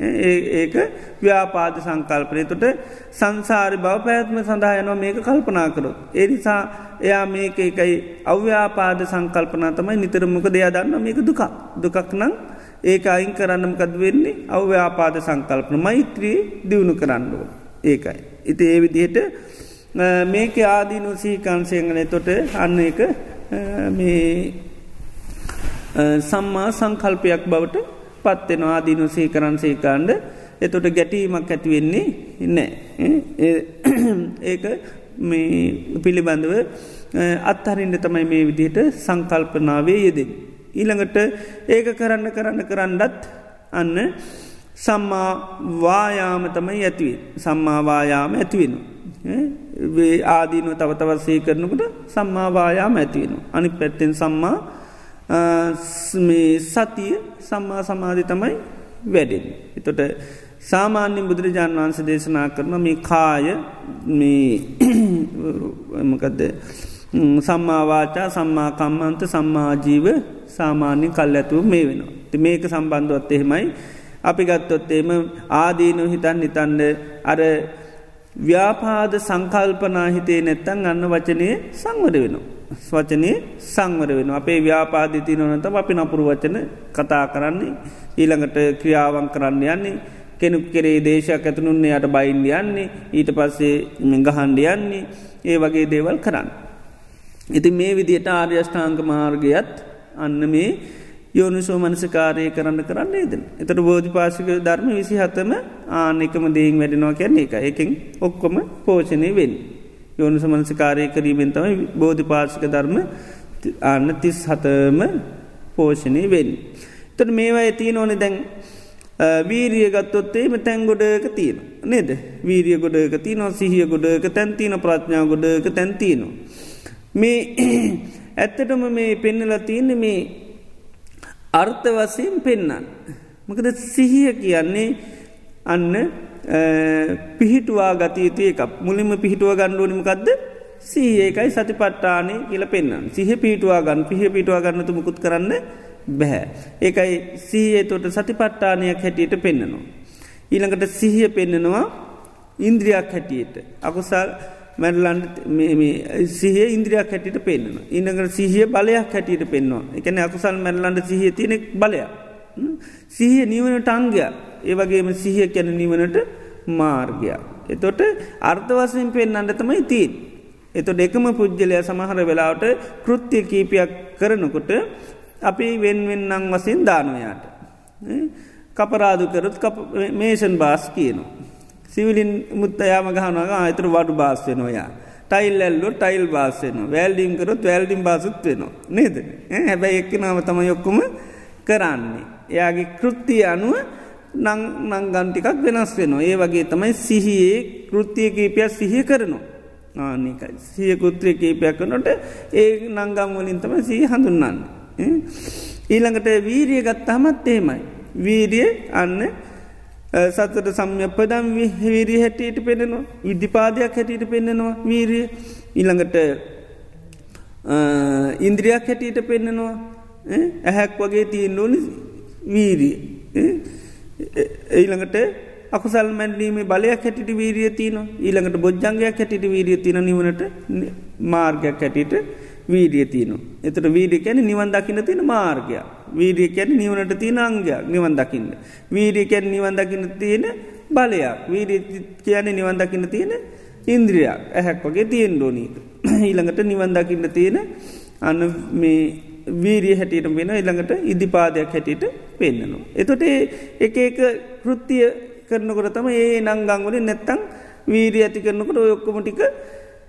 ඒක ව්‍යාපාද සංකල්පනය තොට සංසාරි බව පැත්ම සඳහයනවා මේක කල්පනා කරොත්. එනිසා එයා මේක එකයි අව්‍යාපාද සංකල්පනා තමයි නිතරමක දෙයා දන්න මේක දුකක් දුකක් නං ඒක අයින් කරන්නමකද වෙන්නේ අව්‍යාපාද සංකල්පන මෛත්‍රී දියුණු කරන්නුව ඒකයි. ඉති ඒ විදිහට මේක ආදීනු සීකාන්සයගන තොට අන්න එක මේ සම්මා සංකල්පයක් බවට පත්වෙන ආදීනු සීකරන් සේකාණ්ඩ එතොට ගැටීමක් ඇතිවෙන්නේ නෑ ඒක මේ පිළිබඳව අත්හරින්ට තමයි මේ විදිහට සංකල්පනාවේ යෙදෙන්. ඊළඟට ඒක කරන්න කරන්න කරන්නත් අන්න සම්මා වායාම තමයි ඇතිවේ සම්මාවායාම ඇතිවෙන. ආදීනුව තව තවත්සේ කරනකට සම්මාවායාම ඇතිවෙන. අනි පැත්තෙන් සම්මා සතිය සම්මා සමාධි තමයි වැඩෙන්. එතොට සාමාන්‍යෙන් බුදුරජාණන් වහන්ස දේශනා කරන මේ කාය මේමකදද සම්මාවාචා සම්මාකම්මන්ත සම්මාජීව සාමාන්‍ය කල් ඇතුව මේ වෙනවා. ති මේක සම්බන්ධුවත් එහෙමයි. අපි ගත්තොත් එම ආදීනු හිතන් නිතන්ඩ අර ව්‍යාපාද සංකල්පනා හිතේ නැත්තන් අන්න වචනය සංවර වෙනවා. වචනය සංවර වෙන අපේ ව්‍යාපාදිති නොනත අපි නපුරු වචන කතා කරන්නේ ඊළඟට ක්‍රියාවන් කරන්න යන්නේ කෙනුක් කෙරේ දේශයක් ඇතුනුන්නේ යට බයින්ඩ යන්නේ ඊට පස්සේ ගහන්ඩ යන්නේ ඒ වගේ දේවල් කරන්න. ඉති මේ විදියට ආර්යෂ්ඨාංක මාර්ගයත් අන්න මේ යෝනිසෝ මනසකාරය කරන්න කරන්න ඒද. එතට බෝධි පාසික ධර්ම විසි හතම ආනෙකම දෙයින් වැඩෙනවා කියන්නේ එක එකින් ඔක්කොම පෝෂණය වෙන්. යෝනිස මනසකාරය කිරීමෙන් තමයි බෝධි පාසික ධර්ම අන්න තිස් හතම පෝෂණය වෙන්. තට මේවා ඇතිය ඕනෙ දැන් වීරිය ගත්තොත්තේම තැන් ගොඩක තියෙන. නේද වීරිය ගොඩක තියනවා සිහිය ගොඩක තැන්තින ප්‍රඥා ගොඩක තැන්තිනවා. මේ ඇත්තටම මේ පෙන්නල තියන්න මේ අර්ථ වසයෙන් පෙන්නන්න. මකද සිහිය කියන්නේ අන්න පිහිටුවා ගතයුතු එක මුලින්ම පිහිටුව ගණ්ඩුවනිමකක්ද සීඒකයි සති පට්ටානේ කියල පෙන්න්න සිහ පිටුවා ගන්න පිහ පිටුවා ගන්නතු මුකුත් කරන්න බැහැ. ඒකයි සීයේ තොට සති පට්ටානයක් හැටියට පෙන්න්නනවා. ඊළඟට සිහිය පෙන්නනවා ඉන්ද්‍රියක් හැටියට. අකුසල් මැරලන්ට සිහ ඉන්ද්‍රියක් හැටියට පෙන්න්න. ඉන්නකට සිහිය බලයක් හැටියට පෙන්වා. එකන අකුසල් මැරලන්ට සිහිය තියෙනෙක් බලයක්. සිහිය නිවනට අංගය ඒවගේම සිහිය කැන නිවනට මාර්ගයක්. එතොට අර්ථවසයෙන් පෙන්න්නට තමයි තිීන්. එතො දෙකම පුද්ගලය සමහර වෙලාවට කෘත්තිය කීපයක් කරනකොට අපි වෙන්වෙන්නම් වසින් දානොයාට. කපරාදු කරත් මේෂන් බාස් කියනවා. සිවිලින් මුත්තයාම ගහනක අතර වඩු බාස් වෙනොයා. ටයිල් ඇල්ලු ටයිල් බාසයන වැල්ඩිම් කරොත් වැල්ඩිම් බාසුත් වෙනවා නේද හැබැයි එක්ක නාව තම යොක්කුම කරන්නේ. එයාගේ කෘත්තිය අනුව නංගන්ටිකක් වෙනස් වෙනවා. ඒ වගේ තමයි සිහියේ කෘත්තිය කීපයක් සිහිය කරනවා. ආනිකයි සිය කෘත්‍රිය කීපයක් කනොට ඒ නංගම් වලින් තම සී හඳුන්නන්න. ඊළඟට වීරිය ගත්තහමත් එහෙමයි. වීරිය අන්න සතට සම්යපදම් වීරිය හැටියට පෙනෙනවා විද්ධිපාදයක් හැටියට පෙන්නෙනවා. වීරිය ඊළඟට ඉන්ද්‍රියක් හැටියට පෙන්නෙනවා. ඇහැක් වගේ තියෙන් ඕනි වීරිය. ඊළඟට අකුසල් මැන්ලීමේ බලයක් හැටිට වීරිය තියන ඊළඟට බොජ්ජංගයක් හැටිට වීරිය තින නිවනට මාර්ගයක් හැටිට වීරිය තියන. එතට වීඩිය කැන නිවන් දකින්න තියෙන මාර්ගයක්. වීඩිය කැන නිවනට තියෙන අංගයක් නිවන් දකින්න. වීඩිය කැන් නිවන් දකින්න තියෙන බලයක් වීඩිය කියන නිවන් දකින්න තියෙන ඉන්ද්‍රියක් ඇහැක් වගේ තියෙන් ඩෝනීක. ඊළඟට නිවන් දකින්න තියෙන අන්න මේ වීරිය හැටියට වෙන ඉළඟට ඉදිපාදයක් හැටියට පෙන්න්නනවා. එතොට එක එක කෘත්තිය කරනකොට තම ඒ නංගංගුලින් නැත්තං වීරිය ඇති කරනකොට ඔයොක්කොමටික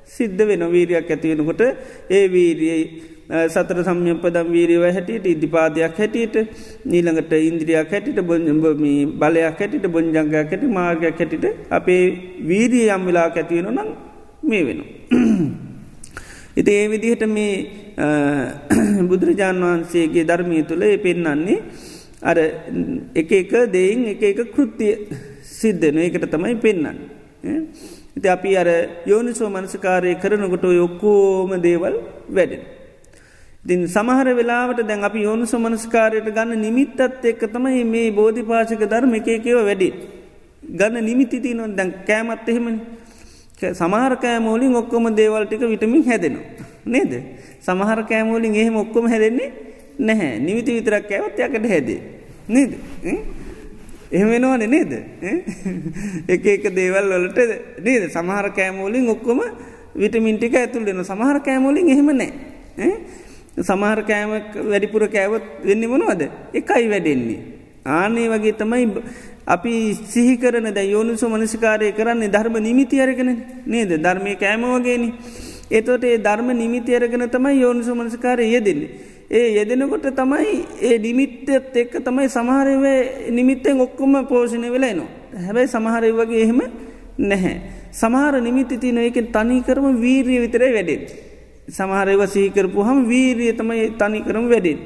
සිද්ධ වෙන වීරයක් ඇතිවෙනකොට ඒ වීරියයි සතර සම්යපදම් වීරව හැටියට ඉදිපාදයක් හැටියට නීළඟට ඉන්ද්‍රියක් හැටිට බොජම්බමී බලයක් හැටිට බොංජංගයක් හැටි මාර්ගයක් හැටිට අපේ වීරිය යම් වෙලා ඇතිවෙන නම් මේ වෙන. ඉති ඒ විදිහට මේ බුදුරජාණන් වහන්සේගේ ධර්මය තුළ ඒ පෙන්නන්නේ අර එක එක දෙයින් එක එක කෘත්තිය සිද්ධන ඒකට තමයි පෙන්න්න. ඉති අපි අර යෝනිසෝ මනසකාරය කරනකොට ඔක්කෝම දේවල් වැඩෙන. ඉතින් සමහර වෙලාවට දැන් අපි යෝනිසෝ මනස්කාරයට ගන්න නිමිත්තත් එක්ක තමයි මේ බෝධි පාශක ධර්ම එක එකව වැඩි. ගන්න නිමිති තියනො දැන් කෑමත් එහෙමනි. සමහර කෑමෝලින් ඔක්කොම දේවල්ටික විටමින් හැදෙනවා. නේද. සමහර කෑමෝලින් එහෙම ඔක්කොම හැදෙන්නේ නැහැ නිමිති විතරක් ඇවත් යකට හැදේ. නේද. එහෙම වෙනවාන නේද එක එක දේවල් වලට නේද සමහර කෑමෝලින් ඔක්කොම විටමින්ටික ඇතුල් දෙන සමහර කෑමෝලින් එහෙම නෑ සමහර කෑම වැඩිපුර කෑවත් වෙන්න මොනවද එකයි වැඩෙන්නේ ආනේ වගේ තමයි අපි සිහිකරන ද යෝනිසු මනසිකාරය කරන්නේ ධර්ම නිමිති අරගෙන නේද ධර්මය කෑම වගේනි එතොට ඒ ධර්ම නිමිති අරගෙන තමයි යෝනිසු මනසිකාරය යෙදෙන්නේ ඒ යෙදෙනකොට තමයි ඒ නිමිත්තත් එක්ක තමයි සමහරවේ නිමිත්තෙන් ඔක්කොම පෝෂණය වෙලානවා. හැබැයි සමහරය වගේ එහෙම නැහැ. සමහර නිමිති තියන එකෙන් තනිකරම වීරිය විතරයි වැඩෙන්. සමහරව සීකරපු හම වීරිය තමයි තනිකරම වැඩෙන්.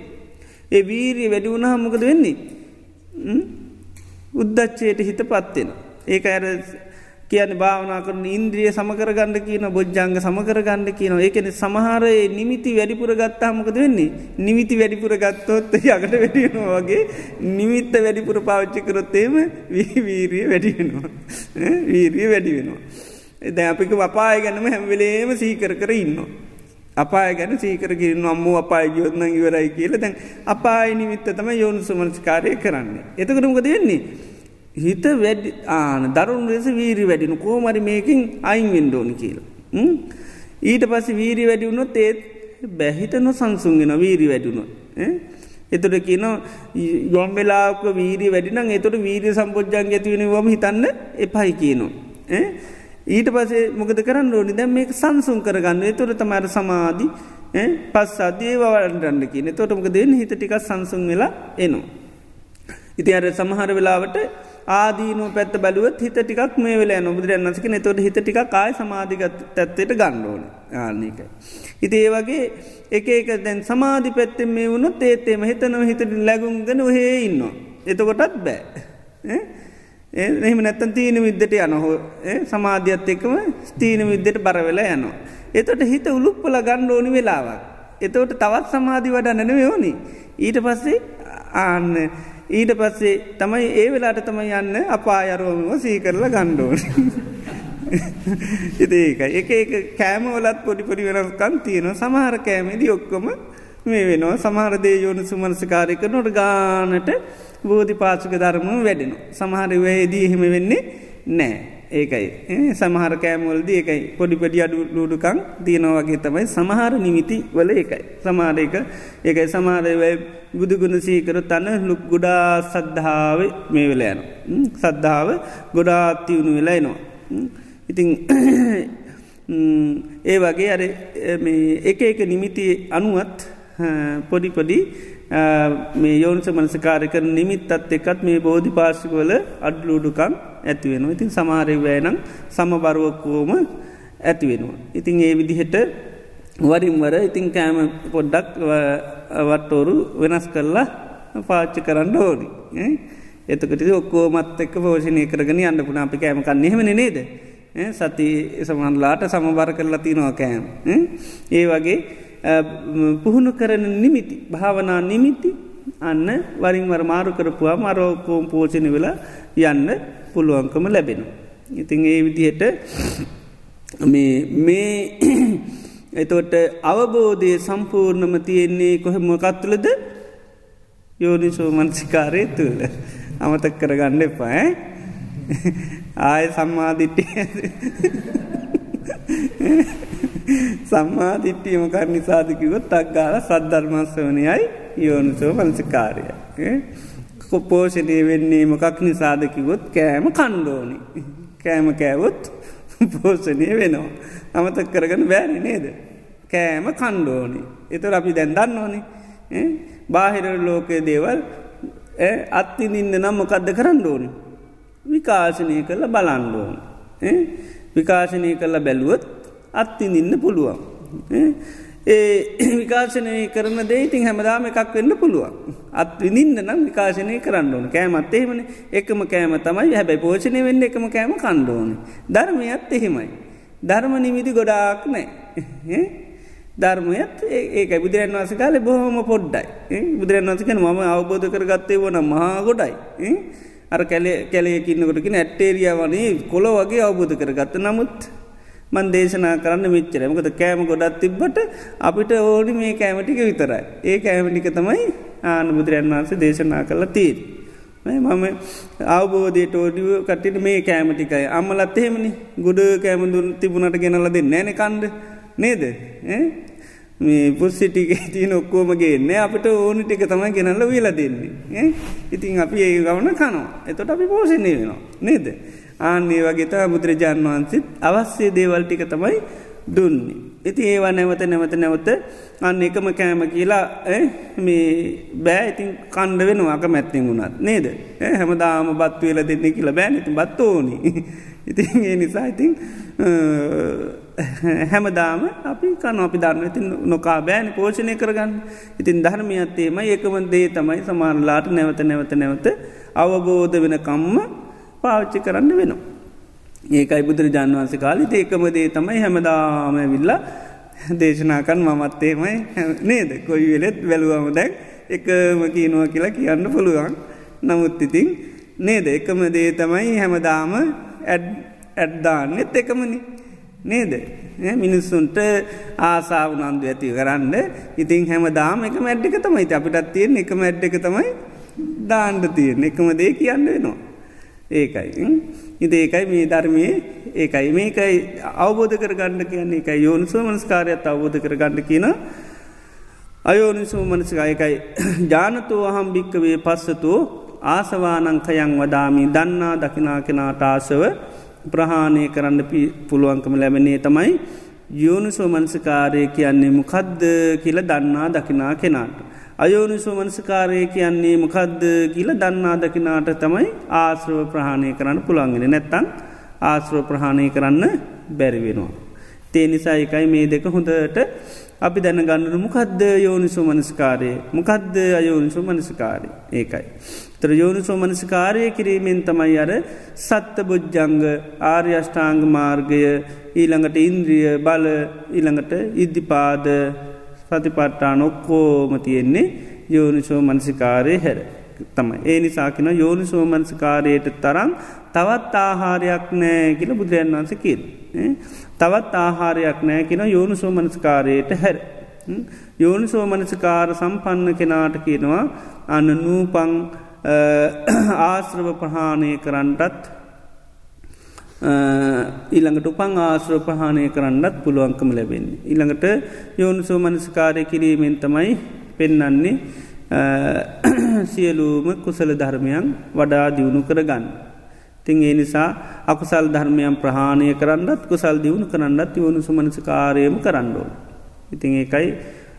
ඒ වීරිය වැඩි වුණ හමකද වෙන්නේ. උද්දච්චයට හිත පත්වෙන. ඒක ඇර කියන භාවනා කරන ඉන්ද්‍රිය සමකරගන්න කියන බොජ්ජංග සමකරගන්න කියන ඒකන සමහරයේ නිමිති වැඩිපුර ගත්තාමකද වෙන්නේ නිමිති වැඩිපුර ගත්තොත් යකට වැඩියනවා වගේ නිමිත්ත වැඩිපුර පාච්චි කරොත්තේම වීරිය වැඩිවෙනවා වීරිය වැඩි වෙනවා. එද අපික අපාය ගැනම හැම්වෙලේම සීකර කර ඉන්න. අපාය ගැන සීකර කිරන්න අම්මූ අපාය ගියොත්න ඉවරයි කියල දැන් අපාය නිමිත්ත තම යෝනු සුමනස්කාරය කරන්න. එතකරමකද වෙන්නේ. හිත වැඩි ආන දරුණු ලෙස වීරි වැඩිනු කෝමරි මේකින් අයින් වෙන්ඩෝනි කියලා. ඊට පස්ස වීරි වැඩිවුණොත් ඒත් බැහිතන සංසුන්ගෙන වීරි වැඩුණු. එතොට කියන යොම් වෙලාක වීරී වැඩිනම් එතොට වීරී සම්පෝජ්ජන් ඇතිවෙන වම හිතන්න එපයි කියනවා. ඊට පසේ මොකද කරන්න ඕනි? දැම් මේක සංසුන් කරගන්න. එතොට තමර සමාධී පස් අදේවවලටන්න කියන තොටමක දෙන්න හිත ටිකක් සංසුන් වෙලා එනවා. ඉති අර සමහර වෙලාවට ආදීනු පැත් බලුවත් හිත ටිකක් මේ වෙලා නොබුදුරන් නසක නතොට හිත ටික කාය සමාධිගත් තැත්වයට ගණ්ඩෝන ආන්නේක. ඉති ඒ වගේ එක එක දැන් සමාධි පැත්තෙන් මේ වුණු ඒත්තේම හිතනව. හිතට ලැගුම්ගෙන ඔහේ ඉන්නවා. එතකොටත් බෑ. එහම නැත්තන් තීන විද්දට යනහෝ සමාධ්‍යත් එක්කම ස්තීන විද්දට බරවෙලා යනවා. එතොට හිත උළුප්පල ගණ්ඩ ඕනි වෙලාවක්. එතවට තවත් සමාධි වඩ නැනව ඕනි. ඊට පස්සේ ආන්න ඊට පස්සේ තමයි ඒ වෙලාට තමයි යන්න අපා අරෝමම සී කරලා ගණ්ඩෝන. ඉතිඒක එක එක කෑමවලත් පොඩිපොඩි වෙනස්කන් තියෙන සමහර කෑමේදී ඔක්කොම මේ වෙනවා සමහරදේ යෝනු සුමනසකාරයක නොට ගානට බෝධි පාචක ධර්ම වැඩෙන. සමහර වේදී එහෙම වෙන්නේ නෑ. ඒකයි සමහර කෑමවලද ඒකයි පොඩිපඩි අඩු ලූඩුකං තියෙනවගේ තමයි සමහර නිමිති වල ඒකයි. සමාරයක ඒකයි සමාරයවයි බුදුගුණ සීකර තන්න ලුක් ගොඩා සද්ධාව මේ වෙලා යන. සද්ධාව ගොඩාත්තිවුණු වෙලා එනවා. ඉතිං ඒ වගේ අර එක එක නිමිති අනුවත් පොඩිපොඩි මේ යෝනිස මනසකාරක නිමිත්තත් එකත් මේ බෝධි පාශිකවල අඩ්ලුඩුකම් ඇතිවෙනවා ඉතින් සමාරවෑනම් සමබරුවක්කෝම ඇතිවෙනවා. ඉතින් ඒ විදිහට වරින්වර ඉතින් කෑම පොඩ්ඩක් වට්ටෝරු වෙනස් කරලා පාච්චි කරන්න ඕනි. එතකට ඔක්කෝමත් එක් පෝෂණය කරගෙන අන්න පුන අපි කෑමකන්න හෙමන නේද. සති සමන්ලාට සමබර කරලා තිනවා කෑම්. ඒ වගේ පුහුණු කරන නිමිති භාවනා නිමිති අන්න වරින්වර මාරු කරපුවා මරෝකෝම් පෝෂණ වෙලා යන්න පුළුවන්කම ලැබෙන. ඉතින් ඒ විදිහට මේ එතොට අවබෝධය සම්පූර්ණම තියෙන්නේ කොහෙමකත්තුලද යෝනිසෝ මන්සිකාරය තුළ. අමතක් කරගන්න එපා ආය සම්මාධිට්ටිය සම්මාධිට්ටියමකර නිසාධකිවත් තක්ගාල සද්ධර්මස්වනයයි යෝනිසෝ මන්සිකාරය කොපෝෂණය වෙන්නේ මොකක් නිසාධකිවොත් කෑම කණ්ඩෝනි. කෑම කෑවොත් පෝෂණය වෙනවා. අමතක් කරගන බෑනි නේද? කෑම කණ්ඩෝනි. එතුර අපි දැන්දන්න ඕනි බාහිර ලෝකය දේවල් අත්තිනින්න නම් මොකක්ද කරන්න ඕනි? විකාශනය කළ බලන්ඩෝන් විකාශනය කළ බැලුවොත් අත්තිනින්න පුළුවන්. ඒ විකාශනය කරන දේඉතින් හැමදාම එකක් වෙන්න පුළුවන්. අත් විනින්න නම් විකාශනය කරන්න ඕන. කෑමත් එහෙමන. එකම කෑම තමයි. හැබැයි පෝෂණය වෙන්න එකම කෑම කණ්ඩෝන ධර්මයත් එහෙමයි. ධර්ම නිමිති ගොඩාක් නෑ ධර්මයත් ඒක බුදුරන් වස කාල බොහොම පොඩ්ඩයි. බුදුරන් වසක මම අවබෝධ කරගත්තේ වන මහා ගොඩයි. අර කැලේ කැලයකින්නකොටකින ඇට්ටේරිය වනේ කොල වගේ අවබෝධ කරගත්ත නමුත් මන් දේශනා කරන්න මිච්චර මකද කෑම ගොඩත් තිබ්බට අපිට ඕනි මේ කෑමටික විතරයි. ඒ කෑමටික තමයි ආන බුදුරන් වහන්සේ දේශනා කරලා තීර මම අවබෝධයට ෝඩිව කටිට මේ කෑමටිකයි අම්මලත් එහෙමනි. ගොඩ කෑමදුන් තිබුණට ගෙනල දෙන්න නෑන කණ්ඩ නේද? මේ පුස්සිටික තියන ඔක්කෝමගේ නෑ අපට ඕනි ටික තමයි ගෙනල්ල වීල දෙන්නේ. ඉතින් අපි ඒ ගවන කනවා. එතොට අපි පෝෂණය වෙනවා. නේද? ආන්නේ වගේත බුදුරජාණන් වහන්සිත් අවස්සේ දේවල් ටික තමයි දුන්නේ. ඉති ඒවා නැවත නැවත නැවත අන්න එකම කෑම කියලා මේ බෑ. ඉතින් කණ්ඩ වෙනවාක මැත්තිෙන් වුණත්. නේද? හැමදාම බත්වේල දෙන්නේ කියලා බෑන. ඉතින් බත් ඕනි. ඉතින් ඒ නිසා ඉතින් හැමදාම අපි කන අපි ධර්ම ඉතින් නොකා බෑන පෝෂණය කරගන්න. ඉතින් ධර්මයත්තේම ඒකම දේ තමයි සමාරලාට නැවත නැවත නැවත අවබෝධ වෙන කම්ම පාවිච්චි කරන්න වෙනවා. ඒකයි බුදුරජාන් වන්සේ කාලි ඒකමදේ තමයි හැමදාම විල්ලා දේශනාකන් මමත්තේමයි නේද? කොයි වෙලෙත් වැලුවම දැක් එකම කියනවා කියලා කියන්න පුළුවන්. නමුත් ඉතින් නේද? එකම දේ තමයි හැමදාම ඇඩ්දාන්නෙත් එකමනි. නේද? මිනිස්සුන්ට ආසාාව නන්දු ඇති කරන්න ඉතින් හැම දාම එක මැඩ්ඩික තමයි අපිටත් තියෙන එක මැඩ්ඩ එක තමයි දාණ්ඩ තියෙන එකම දේ කියන්න වෙනවා. ඒකයි. ඉති ඒකයි මේ ධර්මය ඒකයි. මේකයි අවබෝධ කර ගණඩ කියන්නේ එකයි යෝනිසෝ මනස්කාරයත් අවබෝධ කර ගණඩ කියන අයෝනිසෝ මනසිකායකයි ජානතෝ අහම් භික්කවේ පස්සතු ආසවානංකයන් වදාමි. දන්නා දකිනා කෙනාට ආසව ප්‍රහාණය කරන්න පුළුවන්කම ලැබෙනේ තමයි යෝනිසෝ මනසිකාරය කියන්නේ මොකද්ද කියල දන්නා දකිනා කෙනාට. අයෝනිසු මනසකාරය කියන්නේ මොකක්ද කියල දන්නා දකිනාට තමයි ආශ්‍රව ප්‍රහණය කරන්න පුළන්ගෙන නැත්තන් ආශ්‍රව ප්‍රහණය කරන්න බැරිවෙනවා. තේ නිසා එකයි මේ දෙක හොඳට අපි දැන ගන්නු මොකක්ද යෝනිසු මනස්කාරය මොකක්ද අයෝනිසු මනස්කාරය ඒකයි. තර යෝනිසු මනස්කාරය කිරීමෙන් තමයි අර සත්ත බුද්ධ්ජංග ආර්යෂ්ඨාංග මාර්ගය ඊළඟට ඉන්ද්‍රිය බල ඊළඟට ඉද්ධිපාද සතිපට්ටාන ඔක්කෝම තියෙන්නේ යෝනිසෝ මනසිකාරය හැර තමයි. ඒ නිසාකින යෝනිසෝ මනසිකාරයට තරම් තවත් ආහාරයක් නෑ කියල බුදුරජන් වන්ස කිල්. තවත් ආහාරයක් නෑ කියෙන යෝනිසෝ මනස්කාරයට හැර. යෝනිසෝ මනසිකාර සම්පන්න කෙනාට කියනවා අන්න නූපං ආශ්‍රව ප්‍රහාණය කරන්නටත් ඊළඟට උපං ආශ්‍රව ප්‍රහාණය කරන්නත් පුළුවන්කම ලැබෙන්නේ. ඊළඟට යෝනිසෝ මනස්කාරය කිරීමෙන් තමයි පෙන්නන්නේ සියලූම කුසල ධර්මයන් වඩා දියුණු කරගන්න. තිං ඒ නිසා අකුසල් ධර්මයන් ප්‍රහාණය කරන්නත් කුසල් දියුණු කරන්නත් යෝනිසු මනස්කාරයම කරන්නඩෝ. ඉතිං ඒකයි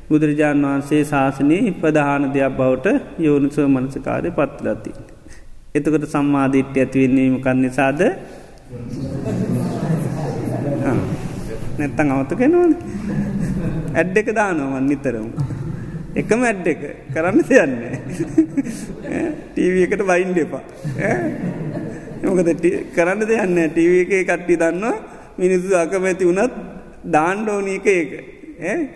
බුදුරජාණන් වහන්සේ ශාසනයේ ප්‍රධාන දෙයක් බවට යෝනිසව මනසකාරය පත්ලති. එතකට සම්මාධිට්්‍ය ඇතිවෙන්නේීමකන්න නිසාද නැත්තං අවතකෙනවන ඇඩ් එක දානවන් නිතරම. එකම ඇඩ් එක. කරන්න දෙයන්නේ ටීව එකට බයින්ඩ එපා. මොකද කරන්න දෙයන්න ටීව එක කට්ටි දන්නවා මිනිසු අකමැති වුණත් දාණ්ඩෝනී එක ඒක.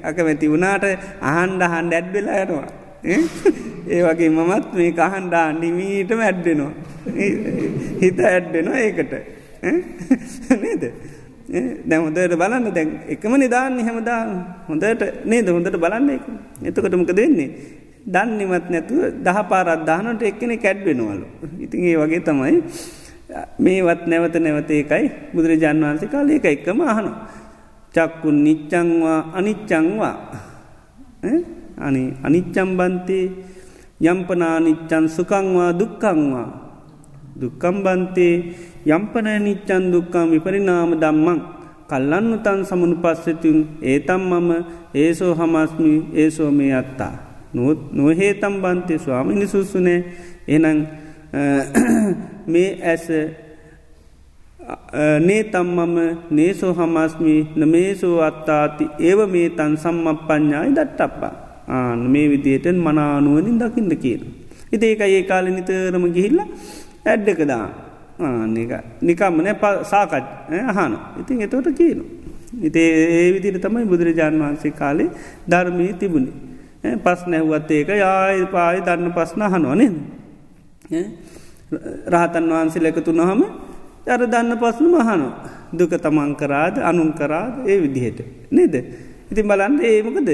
අකමැති වුණාට අහන්ඩ හන්ඩ ඇඩ් වෙලා යනවා. ඒ වගේ මමත් මේ කහන්ඩා නිමීටම ඇඩ්ඩෙනවා හිත ඇඩ්ඩෙනවා ඒකට. නේද? දැහොඳට බලන්න. දැන් එකම නිදාන්න හැමදා හොඳට නේද? හොඳට බලන්න එක එතකටමක දෙන්නේ දන්නමත් නැතුව දහ පාරත්දානට එක්කෙනෙ කැඩ්වෙනවලු ඉතින් ඒ වගේ තමයි. මේවත් නැවත නැවත ඒකයි බුදුරජාන් වහන්සේ කාල ඒක එක්කම අහනු චක්කුන් නිච්චංවා අනිච්චංවා අනි අනිච්චම්බන්තේ යම්පනානිච්චන් සුකංවා දුක්කංවා දුක්කම්බන්තේ යම්පන නිච්චන් දුක්කම් විපරිනාම දම්මං කල්ලන්න තන් සමනු පස්සතින් ඒතම් මම ඒසෝ හමස්මි ඒසෝ මේ අත්තා. නොහේතම් බන්තය ස්වාමිනි සුස්සුනේ එනං මේ ඇස නේ තම්මම නේසෝ හමස්මි නමේසෝ අත්තාති ඒව මේ තන් සම්මප ප්ඥායි දට්ටප්පා. ආන මේ විදියට මනානුවනින් දකිින්ට කියන. ඉති ඒක ඒ කාල නිතරම ගිහිල්ල ඇඩ්ඩකදා නිකම්මන සාකච් අහන ඉතින් එතවට කියනු. ඉතේ ඒ විදිර තමයි බුදුරජාණන් වහන්සේ කාලේ ධර්මී තිබුණි. පස් නැව්වත් ඒක යාය පායි දන්න පස්න හනුවනෙන්. රහතන් වහන්සේ ලැකතු නොහම අර දන්න පස්සන මහනෝ. දුක තමන් කරාද අනුන් කරාද ඒ විදිහට. නේද. ඉතින් බලන්න ඒමකද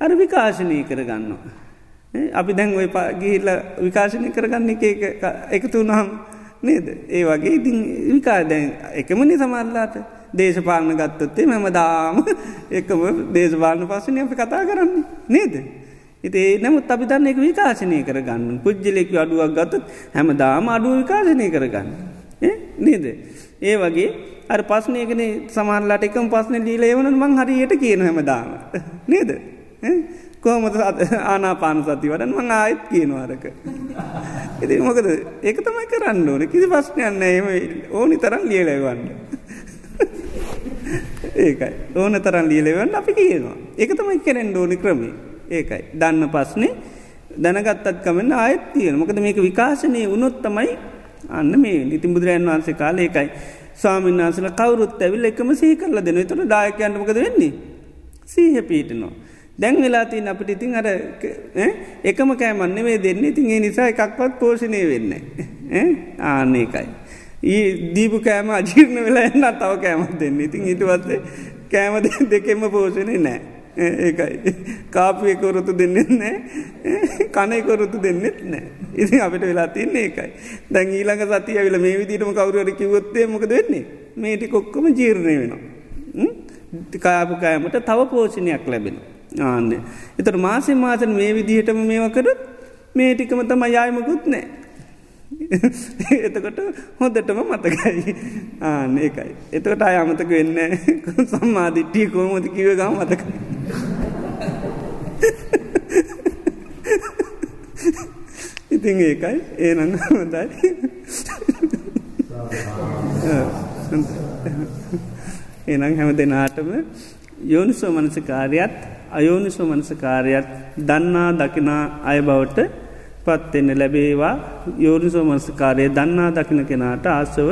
අර විකාශනය කරගන්නවා. අපි දැන් ඔය ගිහිල්ල විකාශනය කරගන්න එක එකතු වුණහම් නේද. ඒ වගේ ඉතින් විකා දැන් එකමනි සමල්ලාට දේශපාලන ගත්තොත්තේ මෙම දාම එකම දේශපාලන පස්සන අපි කතා කරන්නේ නේද. ඉතේ නමුත් අපි දන්න එක විකාශනය කරගන්න පුද්ජලෙක් අඩුවක් ගත්තත් හැම දාම අඩුව විකාශනය කරගන්න. නේද. ඒ වගේ අර පස්නයකන සමාරලාට එකම පස්න ලීල ඒවන මං හරියට කියන හැම දාම. නේද. කොහොමද ආනාපාන සති වඩන් මං ආයත් කියනවාරක. එති මොකද ඒක තමයි කරන්න ඕන කිසි පස්්නයන්න එම ඕනි තරන් ලියලවන්න. ඒකයි ඕන තරන් ලියලවන්න අපි කියනවා. ඒක තමයි කෙරෙන් ඕනි ක්‍රමේ ඒකයි. දන්න පස්නේ දැනගත්තත් කමෙන් ආයත් තියෙන මොකද මේක විකාශනය උනොත් තමයි අන්න මේ ඉතින් බුදුරජන් වහන්සේ කාල ඒකයි. ස්වාමීන් වහන්සල කවරුත් ඇවිල් එකම සහි කරල දෙන තුර දායකයන්ටමකද වෙන්නේ. සීහ පීටනවා. දැන් වෙලාතින් අපිට ඉතින් අර එකම කෑමන්න වේ දෙන්න. ඉතින් ඒ නිසා එකක්වත් පෝෂණය වෙන්න. ආන්නේකයි. ඒ දීපු කෑම අජීර්ණ වෙලා එන්න තව කෑමත් දෙන්න. ඉතින් ඊටවත්සේ කෑම දෙකෙම පෝෂණය නෑ. ඒකයි. කාපියකොරොතු දෙන්නෙත් නෑ කනයකොරොතු දෙන්නෙත් නෑ ඉති අපිට වෙලා තින්නේ ඒකයි. දැන් ඊළඟ සතිය ඇවිල මේ විදිටම කවරුවට කිවොත්තේ මොකද වෙන්නේ? මේටි කොක්කොම ජීර්ණය වෙනවා. කාපු කෑමට තව පෝෂණයක් ලැබෙන ආන්න. එතට මාසෙන් මාසන් මේ විදිහටම මේවකරත් මේ ටිකම තම යායමකුත් නෑ එතකොට හොඳටම මතකයි. ආන ඒකයි. එතකට අයමතක වෙන්න සම්මාධිට්ටිය කෝමති කිව ගම මතකයි ඉතින් ඒකයි. ඒනන්න හොඳයි. එනම් හැම දෙනාටම යෝනිසෝ මනස කාරයත් අයෝනිසෝ මනස කාරයත් දන්නා දකිනා අය බවට පත්වෙන්න ලැබේවා යෝනිසෝ මනස්කාරය දන්නා දකින කෙනාට ආසව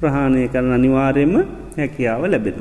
ප්‍රහාණය කරන අනිවාරයම හැකියාව ලැබෙන.